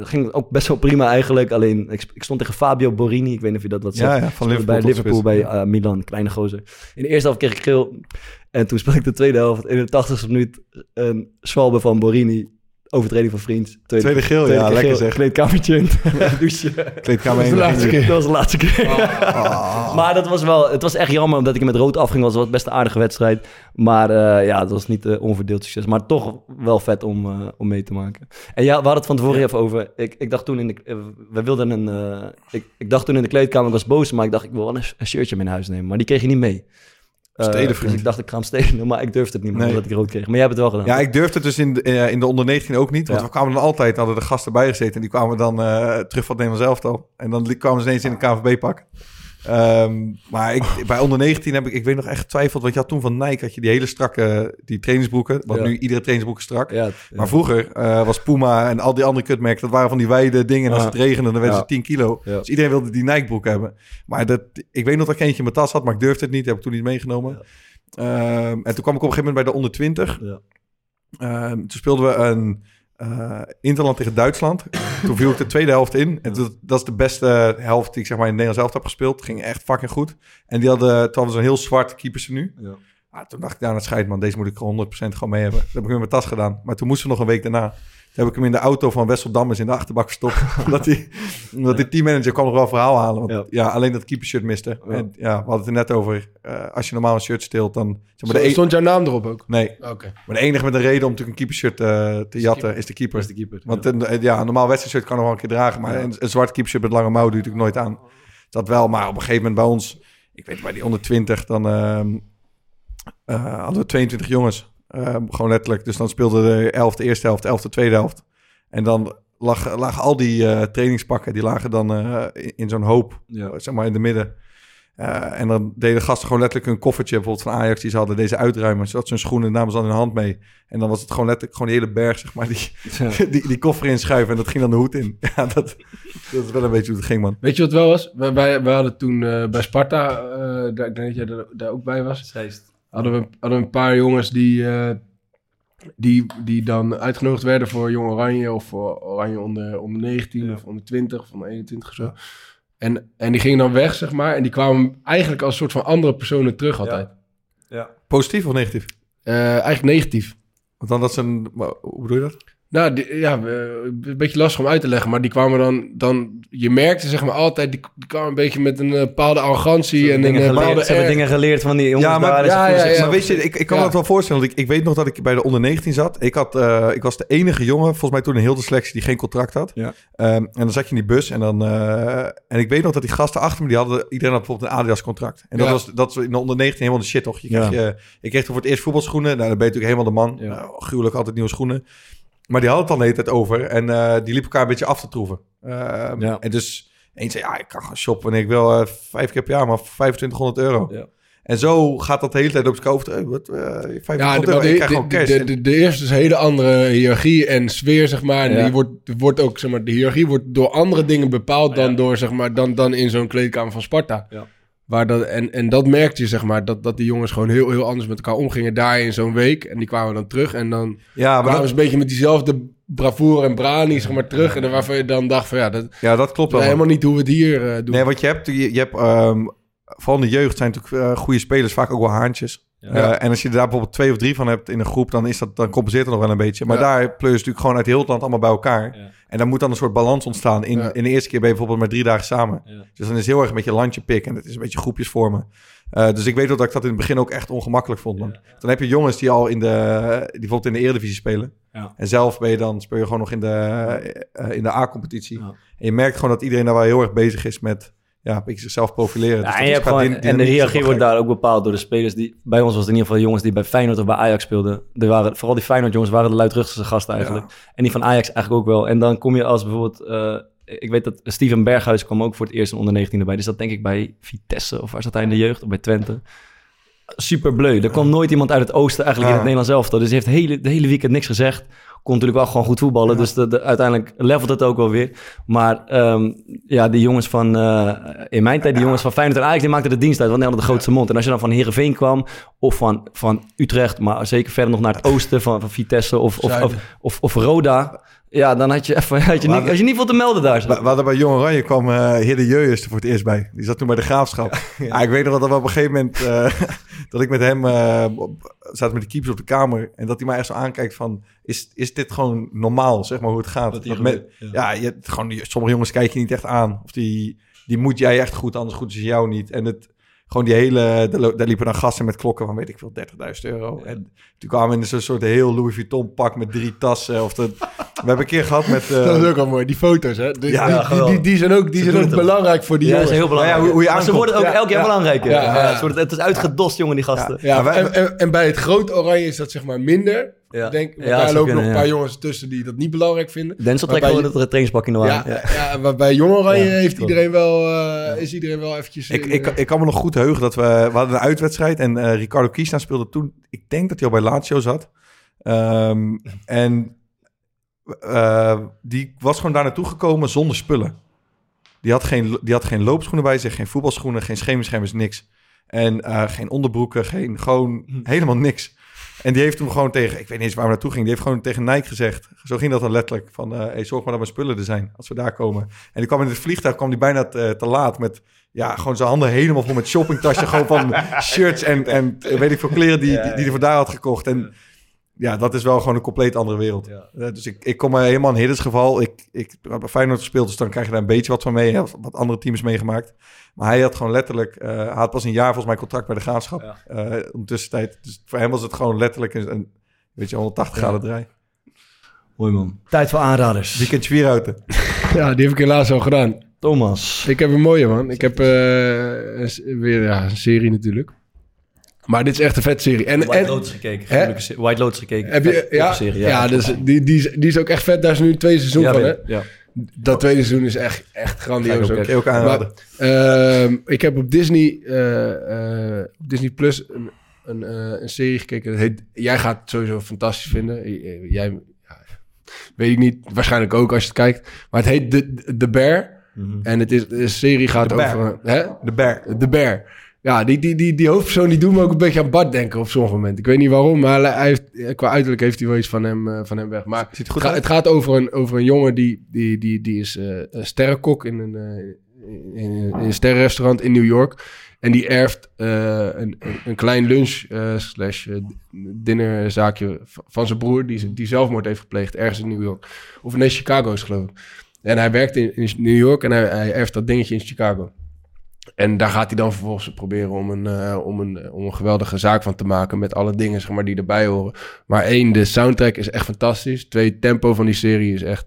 ging het ook best wel prima eigenlijk. Alleen ik, ik, stond tegen Fabio Borini. Ik weet niet of je dat wat zegt. Ja, ja, van Liverpool bij Liverpool, uh, Milan, kleine gozer. In de eerste helft kreeg ik geel. En toen speelde ik de tweede helft. In de 80ste minuut een zwalbe van Borini. Overtreding van vriend. Tweede, tweede geel, ja, lekker zeg. Kleedkamertje in. douche. Kleedkamer Dat was de laatste keer. Dat was de laatste keer. Oh. maar dat was wel, het was echt jammer omdat ik met rood afging. Was best een aardige wedstrijd. Maar uh, ja, het was niet uh, onverdeeld succes. Maar toch wel vet om, uh, om mee te maken. En ja, we hadden het van tevoren even over. Ik, ik dacht toen in de, we wilden een, ik, ik dacht toen in de kleedkamer, ik was boos. Maar ik dacht, ik wil wel een, een shirtje mee naar huis nemen. Maar die kreeg je niet mee. Steden, dus ik dacht, ik ga hem steden, maar ik durfde het niet meer, nee. omdat ik rood kreeg. Maar jij hebt het wel gedaan. Ja, ik durfde het dus in de, in de onder 19 ook niet. Want ja. we kwamen dan altijd, hadden de gasten bij gezeten. En die kwamen dan uh, terug van het Nederlands elftal. En dan kwamen ze ineens in een KVB-pak. Um, maar ik, bij onder 19 heb ik, ik weet nog echt getwijfeld. Want je had toen van Nike, had je die hele strakke, die trainingsbroeken. Want ja. nu iedere trainingsbroek is strak. Ja, maar vroeger uh, was Puma en al die andere kutmerken, dat waren van die wijde dingen. En als het regende, dan werden ze 10 kilo. Dus iedereen wilde die Nike broek hebben. Maar dat, ik weet nog dat ik eentje in mijn tas had, maar ik durfde het niet. Dat heb ik toen niet meegenomen. Um, en toen kwam ik op een gegeven moment bij de onder 20. Um, toen speelden we een uh, Interland tegen Duitsland. toen viel ik de tweede helft in. En dat, dat is de beste helft die ik zeg maar in het Nederlands elftal heb gespeeld. Het ging echt fucking goed. En die hadden, toen hadden ze een heel zwart keepersmenu. Ja. Ah, toen dacht ik, nou, het scheidt man. Deze moet ik 100% gewoon mee hebben. Dat heb ik in mijn tas gedaan. Maar toen moesten we nog een week daarna. Heb ik hem in de auto van Wessel Dammers in de achterbak verstopt. omdat die, omdat die teammanager kwam nog wel verhaal halen. Want ja. ja alleen dat keepershirt miste. Ja. En ja, we hadden het er net over. Uh, als je normaal een shirt steelt, dan... Zeg maar, de Stond jouw naam erop ook? Nee. Oké. Okay. Maar de enige met een reden om natuurlijk een keepershirt uh, te jatten is de keeper. Is de keeper. Want ja. Een, ja, een normaal wedstrijdshirt kan nog wel een keer dragen. Maar een, een zwart keepershirt met lange mouw je natuurlijk nooit aan. Dat wel, maar op een gegeven moment bij ons... Ik weet bij die onder 20, dan uh, hadden we 22 jongens. Uh, gewoon letterlijk. Dus dan speelde de 11 de eerste helft, 11 de tweede helft. En dan lag, lagen al die uh, trainingspakken, die lagen dan uh, in, in zo'n hoop, ja. zeg maar in de midden. Uh, en dan deden gasten gewoon letterlijk een koffertje, bijvoorbeeld van Ajax, die ze hadden deze uitruimen. Zodat ze hun schoenen namen ze dan in de hand mee. En dan was het gewoon letterlijk gewoon die hele berg, zeg maar, die, ja. die, die koffer inschuiven. En dat ging dan de hoed in. Ja, dat, dat is wel een beetje hoe het ging, man. Weet je wat wel was? Wij, wij, wij hadden toen bij Sparta, daar, ik denk dat jij daar, daar ook bij was. Zeist. Hadden we, hadden we een paar jongens die die, die dan uitgenodigd werden voor Jong Oranje of voor Oranje onder, onder 19 ja. of onder 20 of onder 21 of zo. En, en die gingen dan weg, zeg maar. En die kwamen eigenlijk als soort van andere personen terug altijd. Ja. Positief of negatief? Uh, eigenlijk negatief. Want dan dat ze een... Hoe bedoel je dat? Nou, die, ja, een beetje lastig om uit te leggen. Maar die kwamen dan... dan je merkte zeg maar altijd... Die, die kwamen een beetje met een bepaalde arrogantie. En een geleerd, bepaalde ze hebben dingen geleerd van die jongens ja, maar, daar. dus Ja, ja, ja, maar weet je, ik, ik kan me dat wel voorstellen. Want ik, ik weet nog dat ik bij de onder 19 zat. Ik, had, uh, ik was de enige jongen, volgens mij toen in heel de selectie, die geen contract had. Ja. Um, en dan zat je in die bus. En, dan, uh, en ik weet nog dat die gasten achter me, die hadden... Iedereen had bijvoorbeeld een Adidas contract. En dat, was, dat was in de onder 19 helemaal de shit, toch? Je kreeg, je, ik kreeg toen voor het eerst voetbalschoenen. Nou, dan ben je natuurlijk helemaal de man. Nou, gruwelijk altijd nieuwe schoenen. Maar die hadden het dan de hele tijd over. En uh, die liepen elkaar een beetje af te troeven. Uh, ja. En dus één zei, ja, ik kan gaan shoppen. En ik wil uh, vijf keer per jaar, maar 2500 euro. Ja. En zo gaat dat de hele tijd op zijn hoofd. Hey, wat, 2500 ja, euro, de, krijg gewoon de, cash. de, de, de, eerste is een hele andere hiërarchie en sfeer, zeg maar. En Ja. die wordt, wordt ook, zeg maar, de hiërarchie wordt door andere dingen bepaald dan, door, zeg maar, dan, dan in zo'n kleedkamer van Sparta. Ja. Waar dat, en, en dat merkte je, zeg maar, dat, dat die jongens gewoon heel, heel anders met elkaar omgingen daar in zo'n week. En die kwamen dan terug en dan Ja, maar kwamen dat- ze een beetje met diezelfde bravoure en brani, zeg maar, terug. En dan waarvan je dan dacht van, ja, dat, Ja, dat klopt dat wel. helemaal niet hoe we het hier eh, doen. Nee, wat je hebt, je, je hebt ehm, vooral in de jeugd zijn natuurlijk eh, goede spelers, vaak ook wel haantjes. Ja. Eh, en als je daar bijvoorbeeld twee of drie van hebt in een groep, dan, is dat, dan compenseert het nog wel een beetje. Maar Ja. daar pleur je natuurlijk gewoon uit heel het land allemaal bij elkaar. En dan moet dan een soort balans ontstaan. In, Ja. in de eerste keer ben je bijvoorbeeld maar drie dagen samen. Dus dan is het heel erg een beetje landje pikken. En het is een beetje groepjes vormen. Eh, dus ik weet wel dat ik dat in het begin ook echt ongemakkelijk vond. Want Dan heb je jongens die al in de, die bijvoorbeeld in de Eredivisie spelen. Ja. En zelf ben je dan, speel je gewoon nog in de, eh, in de A-competitie. En je merkt gewoon dat iedereen daar wel heel erg bezig is met ja, zichzelf profileren. Ja, Dus en, dat je gewoon, en de hiërarchie wordt daar ook bepaald door de spelers die... Bij ons was het in ieder geval jongens die bij Feyenoord of bij Ajax speelden. Er waren, vooral die Feyenoord jongens waren de luidruchtigste gasten eigenlijk. En die van Ajax eigenlijk ook wel. En dan kom je als bijvoorbeeld... eh, ik weet dat Steven Berghuis kwam ook voor het eerst in onder 19 erbij. Dus dat denk ik bij Vitesse of waar zat hij in de jeugd? Of bij Twente. Super bleu. Er kwam nooit iemand uit het oosten eigenlijk in het Nederlands elftal. Dus hij heeft hele, de hele weekend niks gezegd. Kon natuurlijk wel gewoon goed voetballen. Dus de, de- uiteindelijk levelt het ook wel weer. Maar ehm, ja, die jongens van... eh, in mijn tijd, die jongens van Feyenoord en Ajax... die maakten de dienst uit, want die hadden de grootste mond. En als je dan van Heerenveen kwam... of van, van Utrecht, maar zeker verder nog naar het oosten... van, van Vitesse of, of, of, of, of Roda... Ja, dan had je, even, had je, niet, had je niet veel te melden daar. zo. We, hadden bij Jong Oranje kwam eh Hidde Jeujers er voor het eerst bij. Die zat toen bij de Graafschap. ja. ik weet nog dat we op een gegeven moment... eh, dat ik met hem... eh op- zaten met de keepers op de kamer. En dat hij mij echt zo aankijkt van... Is, is dit gewoon normaal, zeg maar, hoe het gaat? Dat met- gebeurt, ja, je, gewoon, die- sommige jongens kijk je niet echt aan. Of die, die moet jij echt goed, anders goed ze jou niet. En het... Gewoon die hele... Daar, liepen dan gasten met klokken van, weet ik veel, 30.000 euro. En toen kwamen we in zo'n soort heel Louis Vuitton pak met drie tassen. Of dat, we hebben een keer gehad met... eh, dat is ook wel mooi, die foto's, hè? Die, Ja, die, ja, die, die, die zijn ook, die Ze zijn ook belangrijk voor die ja, jongens. ze zijn heel belangrijk. Ja, hoe- hoe je maar ze worden ook Ja, elk jaar ja. belangrijker. Ja, Ja, ja. het, wordt, het is uitgedost, jongen, die gasten. Ja, wij- en, en, en bij het grote oranje is dat zeg maar minder. Ja. Ik denk, Ja, daar lopen kunnen, nog een ja. paar jongens tussen die dat niet belangrijk vinden. Denzel trekt bij- gewoon het trainingspakje nog aan. Ja, ja. maar bij Jong Oranje Ja, heeft klopt. iedereen wel, eh, is iedereen wel eventjes... Ik, in, ik, eh, ik kan me nog goed heugen dat we... We hadden een uitwedstrijd en eh, Ricardo Kiesna speelde toen... Ik denk dat hij al bij Lazio zat. Ehm, en eh, die was gewoon daar naartoe gekomen zonder spullen. Die had geen, die had geen loopschoenen bij zich, geen voetbalschoenen, geen schemerschermers, niks. En eh, geen onderbroeken, geen, gewoon helemaal niks. En die heeft toen gewoon tegen, ik weet niet eens waar we naartoe gingen, die heeft gewoon tegen Nike gezegd. Zo ging dat dan letterlijk, van eh, hey, zorg maar dat mijn spullen er zijn als we daar komen. En die kwam in het vliegtuig, kwam die bijna te, te laat met, ja, gewoon zijn handen helemaal vol met shoppingtasje, gewoon van shirts en, en eh, weet ik veel kleren die, die, die hij vandaar had gekocht. En ja, dat is wel gewoon een compleet andere wereld. Eh, dus ik, ik kom eh, helemaal in Hiddens geval. Ik, ik heb bij Feyenoord gespeeld, dus dan krijg je daar een beetje wat van mee. Hè, wat andere teams meegemaakt. Maar hij had gewoon letterlijk... eh, hij had pas een jaar volgens mij contract bij de Graafschap. eh ondertussen tijd. Dus voor hem was het gewoon letterlijk een, een weet je, 180 graden draai. Mooi man. Tijd voor aanraders. Weekendje Vierhouten. Ja, die heb ik helaas al gedaan. Thomas. Ik heb een mooie, man. Ik heb eh, weer ja, een serie natuurlijk. Maar dit is echt een vet serie. En, White en, Lotus gekeken. Hè? White Lotus gekeken. Heb je, ja, serie, ja, dus die, die, is, die is ook echt vet. Daar is nu een tweede seizoen Ja, van, hè? ja. Dat tweede seizoen is echt, echt grandioos. Ook- ook. aanraden. Maar, ehm, ik heb op Disney, eh, eh, Disney Plus een, een, eh, een serie gekeken. Dat heet, jij gaat het sowieso fantastisch vinden. Jij, ja, weet ik niet. Waarschijnlijk ook als je het kijkt. Maar het heet The, The Bear. En het is, de serie gaat The Bear. over... Hè? De Bear. De Bear. Ja, die, die, die, die hoofdpersoon die doet me ook een beetje aan Bart denken op sommige momenten. Ik weet niet waarom, maar hij heeft, qua uiterlijk heeft hij wel iets van hem, eh, van hem weg. Maar het, het gaat over een, over een jongen die, die, die, die is eh, een sterrenkok in een, eh, in, in een sterrenrestaurant in New York. En die erft eh, een, een, klein lunch eh, slash eh, dinnerzaakje v- van zijn broer... Die, die zelfmoord heeft gepleegd ergens in New York. Of nee, Chicago is geloof ik. En hij werkt in, in New York en hij, hij erft dat dingetje in Chicago. En daar gaat hij dan vervolgens proberen om een, eh, om, een, om een geweldige zaak van te maken met alle dingen zeg maar, die erbij horen. Maar één, de soundtrack is echt fantastisch. Twee, tempo van die serie is echt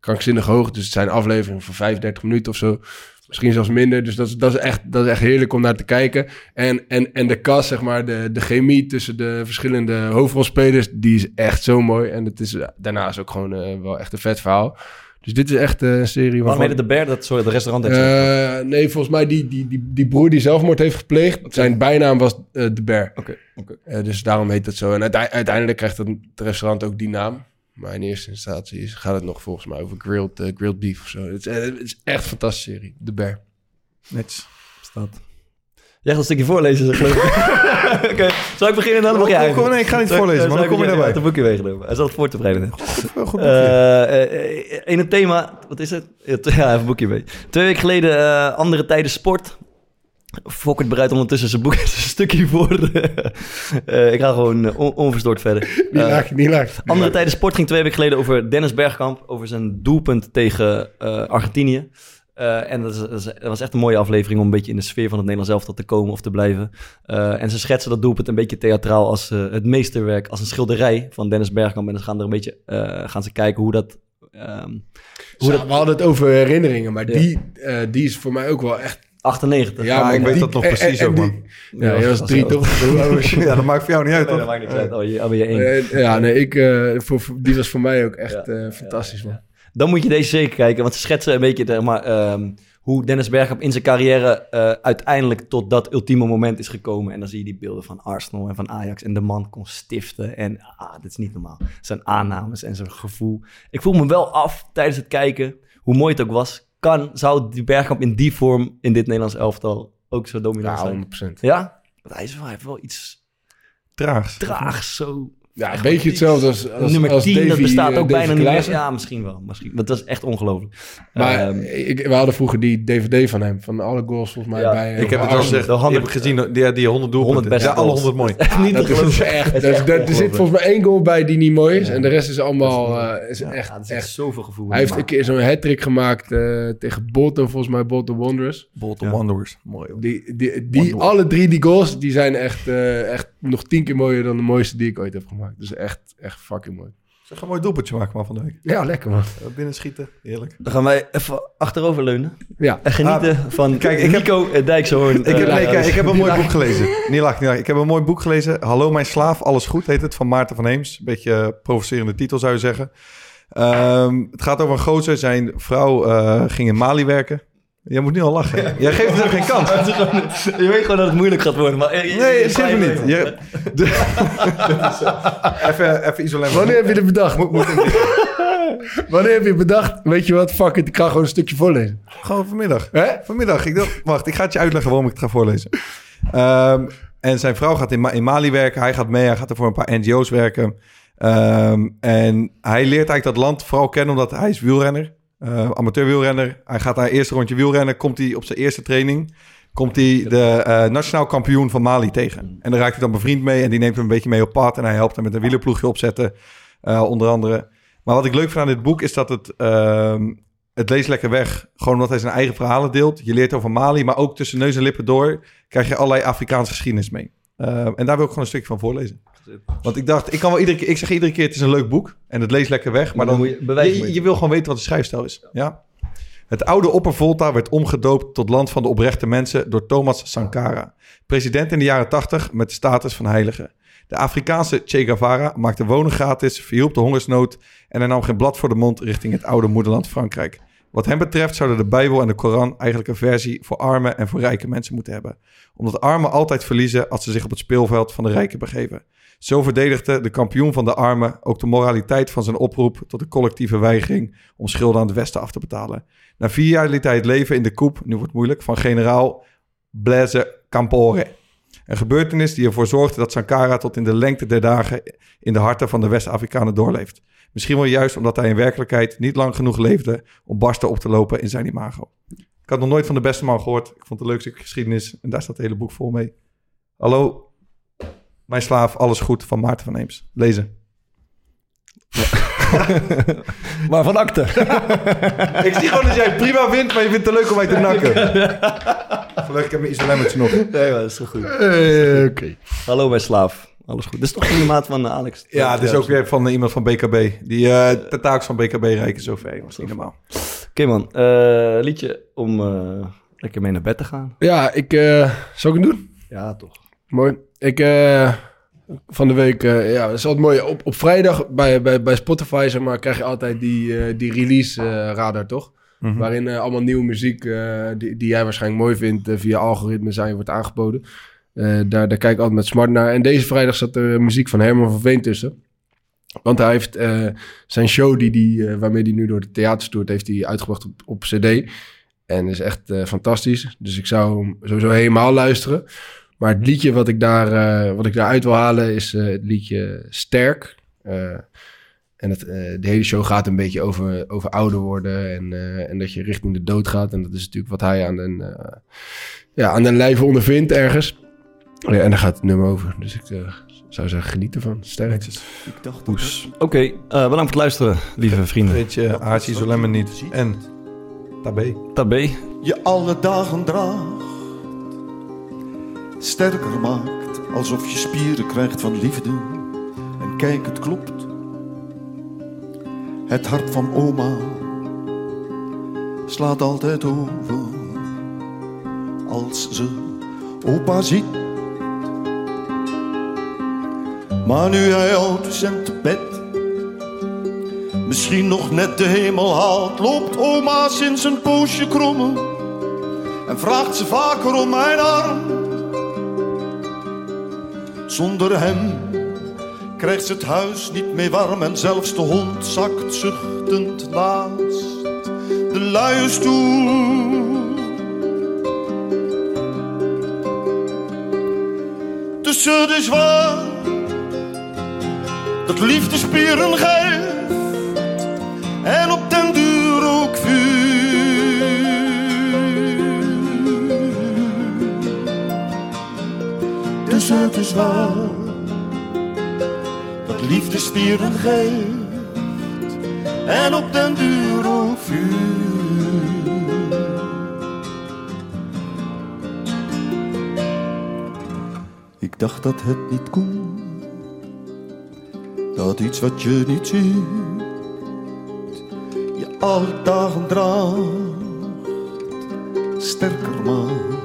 krankzinnig hoog. Dus het zijn afleveringen van 35 minuten of zo. Misschien zelfs minder. Dus dat is, dat is, echt, dat is echt heerlijk om naar te kijken. En, en, en de cast, zeg maar, de, de chemie tussen de verschillende hoofdrolspelers, die is echt zo mooi. En het is daarnaast ook gewoon eh, wel echt een vet verhaal. Dus dit is echt eh, een serie waarvan... het de Bear? Dat soort restaurant. heeft Eh, nee, volgens mij die, die, die, die broer die zelfmoord heeft gepleegd, zijn bijnaam was eh de Bear. Oké, oké. Eh, dus daarom heet het zo. En uite- uiteindelijk krijgt het, restaurant ook die naam. Maar in eerste instantie is- gaat het nog volgens mij over grilled, grilled beef of zo. Het is, het is echt een fantastische serie, de Bear. Netjes. Staat. Jij gaat een stukje voorlezen, zeg geloof ik. Oké, zal ik beginnen dan? Mag jij Kom, kom, nee, ik ga niet Zal voorlezen, maar dan kom je ik- daarbij. uit een boekje meegenomen. Hij zat het voor te bereiden. goed boekje. Eh, eh, in het thema, wat is het? Ja, even een boekje mee. Twee weken geleden, eh, andere tijden sport. Fokkert bereidt ondertussen zijn boek, zijn stukje voor. Eh, ik ga gewoon eh, on- onverstoord verder. Niet Eh, laag, niet laag. andere tijden sport ging twee weken geleden over Dennis Bergkamp. Over zijn doelpunt tegen eh, Argentinië. Eh, en dat, is, was echt een mooie aflevering om een beetje in de sfeer van het Nederlands elftal te komen of te blijven. Eh, en ze schetsen dat doelpunt een beetje theatraal als eh, het meesterwerk, als een schilderij van Dennis Bergkamp. En dan gaan er een beetje eh, gaan ze kijken hoe dat. ehm, hoe Zo, dat we hadden het over herinneringen, maar Ja. die, eh, die is voor mij ook wel echt... 98. Ja, Ja, maar ik weet die- dat nog en- precies en ook, die- man. Ja, jij was drie toch? Je? Ja, dat maakt voor jou niet uit, Nee, toch? dat maakt niet uit. Oh, je, oh, ben je één. Ja, nee, ik, eh, voor, die was voor mij ook echt eh, fantastisch, man. Dan moet je deze zeker kijken, want ze schetsen een beetje zeg maar, ehm, hoe Dennis Bergkamp in zijn carrière eh, uiteindelijk tot dat ultieme moment is gekomen. En dan zie je die beelden van Arsenal en van Ajax en de man kon stiften. En ah, dit is niet normaal. Zijn aannames en zijn gevoel. Ik voel me wel af tijdens het kijken, hoe mooi het ook was. Kan, zou die Bergkamp in die vorm in dit Nederlands elftal ook zo dominant Ja, zijn? 100%. Ja? Want hij, is wel, hij heeft wel iets Traags. traags, zo... Ja, een beetje hetzelfde als, als Nummer als 10, dat bestaat eh, ook Davy bijna niet meer. Ja, misschien wel. Misschien. Want dat is echt ongelooflijk. Maar Ehm, ik, we hadden vroeger die DVD van hem, van alle goals volgens mij Ja, bij... Ik heb het wel Arsenal. gezegd. de Ik heb gezien, die, die 100 doelpunten. 100 beste ja, alle goals. 100 mooi. Echt niet Dat is echt, Het is dat- echt dat- er zit volgens mij één goal bij die niet mooi is. Ja. En de rest is allemaal Dat eh, is Ja, echt, ja, dat is echt. zoveel gevoel. Hij heeft een keer zo'n hat-trick gemaakt eh, tegen Bolton, volgens mij Bolton Wanderers. Bolton Ja. Wanderers. Mooi. Die, die, die, alle drie die goals, die zijn echt, eh, echt nog tien keer mooier dan de mooiste die ik ooit heb gemaakt. Dus echt, echt fucking mooi. Zeg een mooi doelpuntje maken maar van de week. Ja, lekker man. Uh, Binnen schieten. Heerlijk. Dan gaan wij even achterover leunen. Ja. En genieten van kijk, ik heb- Nico heb, Dijkshoorn. Ik heb, Eh, nee, ja, kijk, ik heb een mooi boek gelezen. Niet lachen, niet lachen. Ik heb een mooi boek gelezen. Hallo mijn slaaf, alles goed heet het. Van Maarten van Heems. Een beetje eh, provocerende titel zou je zeggen. Ehm, het gaat over een gozer. Zijn vrouw eh, ging in Mali werken. Jij moet nu al lachen. Jij geeft het ook geen kans. Het is gewoon- je weet gewoon dat het moeilijk gaat worden. Maar, je- Nee, het je- me niet. Je, de- even, even isoleren. Wanneer heb je dit bedacht? Wanneer heb je bedacht, weet je wat, fuck it, ik ga gewoon een stukje voorlezen. Gewoon vanmiddag. Hè? Vanmiddag. Ik dacht, wacht, ik ga het je uitleggen waarom ik het ga voorlezen. Ehm, en zijn vrouw gaat in, Ma- in Mali werken. Hij gaat mee. Hij gaat er voor een paar NGO's werken. Ehm, en hij leert eigenlijk dat land vooral kennen omdat hij is wielrenner. Eh amateur wielrenner. Hij gaat daar eerste rondje wielrennen. Komt hij op zijn eerste training. Komt hij de eh, nationaal kampioen van Mali tegen. En daar raakt hij dan bevriend mee. En die neemt hem een beetje mee op pad. En hij helpt hem met een wielerploegje opzetten. eh, onder andere. Maar wat ik leuk vind aan dit boek is dat het... ehm, het leest lekker weg. Gewoon omdat hij zijn eigen verhalen deelt. Je leert over Mali, maar ook tussen neus en lippen door krijg je allerlei Afrikaanse geschiedenis mee. Uh, en daar wil ik gewoon een stukje van voorlezen. Want ik dacht, ik kan wel iedere keer, ik zeg iedere keer, het is een leuk boek en het leest lekker weg, maar dan, moet je je wil gewoon weten wat de schrijfstijl is. Ja. Het oude Oppervolta werd omgedoopt tot land van de oprechte mensen door Thomas Sankara, president in de jaren 80 met de status van heilige. De Afrikaanse Che Guevara maakte wonen gratis, verhielp de hongersnood en hij nam geen blad voor de mond richting het oude moederland Frankrijk. Wat hem betreft zouden de Bijbel en de Koran eigenlijk een versie voor arme en voor rijke mensen moeten hebben. Omdat armen altijd verliezen als ze zich op het speelveld van de rijken begeven. Zo verdedigde de kampioen van de armen ook de moraliteit van zijn oproep tot de collectieve weigering om schulden aan het Westen af te betalen. Na vier jaar liet hij het leven in de koep, nu wordt het moeilijk, van generaal Blaise Campore. Een gebeurtenis die ervoor zorgde dat Sankara tot in de lengte der dagen in de harten van de West-Afrikanen doorleeft. Misschien wel juist omdat hij in werkelijkheid niet lang genoeg leefde om barsten op te lopen in zijn imago. Ik had nog nooit van de beste man gehoord. Ik vond het een leuk stuk geschiedenis en daar staat het hele boek vol mee. Hallo, mijn slaaf, alles goed van Maarten van Eems. Lezen. maar van akte. ik zie gewoon dat jij prima wint, maar je vindt het leuk om mij te nakken. Gelukkig, ik heb mijn isolemmertje nog. Nee, maar dat is toch goed. Uh, Oké. Hallo mijn slaaf. Alles goed. Dit is toch in de maat van uh, Alex? Ja, dit is ook weer van uh, iemand van BKB. Die uh, tentakels van BKB reiken zover. Dat is niet normaal. Oké okay, man, uh, liedje om uh, lekker mee naar bed te gaan. Ja, ik... Uh, zal ik het doen? Ja, toch. Mooi. Ik... van de week, ja, dat is altijd mooi. Op, op vrijdag bij, bij, bij Spotify, zeg maar, krijg je altijd die, die release radar, toch? Mm -hmm. Waarin allemaal nieuwe muziek die, die jij waarschijnlijk mooi vindt via algoritmes aan je wordt aangeboden. Uh, daar, daar kijk ik altijd met smart naar. En deze vrijdag zat er muziek van Herman van Veen tussen. Want hij heeft uh, zijn show, die die, uh, waarmee hij nu door de theaters toert, heeft hij uitgebracht op, op cd. En is echt eh, fantastisch. Dus ik zou hem sowieso helemaal luisteren. Maar het liedje wat ik, daar, eh, wat ik daaruit wil halen is eh, het liedje Sterk. Eh, en het, eh, de hele show gaat een beetje over, over ouder worden en, eh, en dat je richting de dood gaat. En dat is natuurlijk wat hij aan den, eh, ja, aan den lijve ondervindt ergens. Ja, en daar gaat het nummer over. Dus ik zou zeggen, geniet ervan. Sterk. Poes. Oké, eh, bedankt voor het luisteren, lieve vrienden. Weet je, Haartje zo lemmen niet. En Tabé. Tabé. je alle dagen draagt. Sterker maakt, alsof je spieren krijgt van liefde. En kijk, het klopt. Het hart van oma slaat altijd over. Als ze opa ziet. Maar nu hij oud is en te bed. Misschien nog net de hemel haalt, loopt oma sinds een poosje krommen en vraagt ze vaker om mijn arm. Zonder hem krijgt ze het huis niet meer warm en zelfs de hond zakt zuchtend naast de luie stoel. Tussen de zwaar dat liefdespieren geeft en op het is waar dat liefde spieren geeft en op den duur ook vuur. Ik dacht dat het niet kon, dat iets wat je niet ziet je alle dagen draagt, sterker maakt.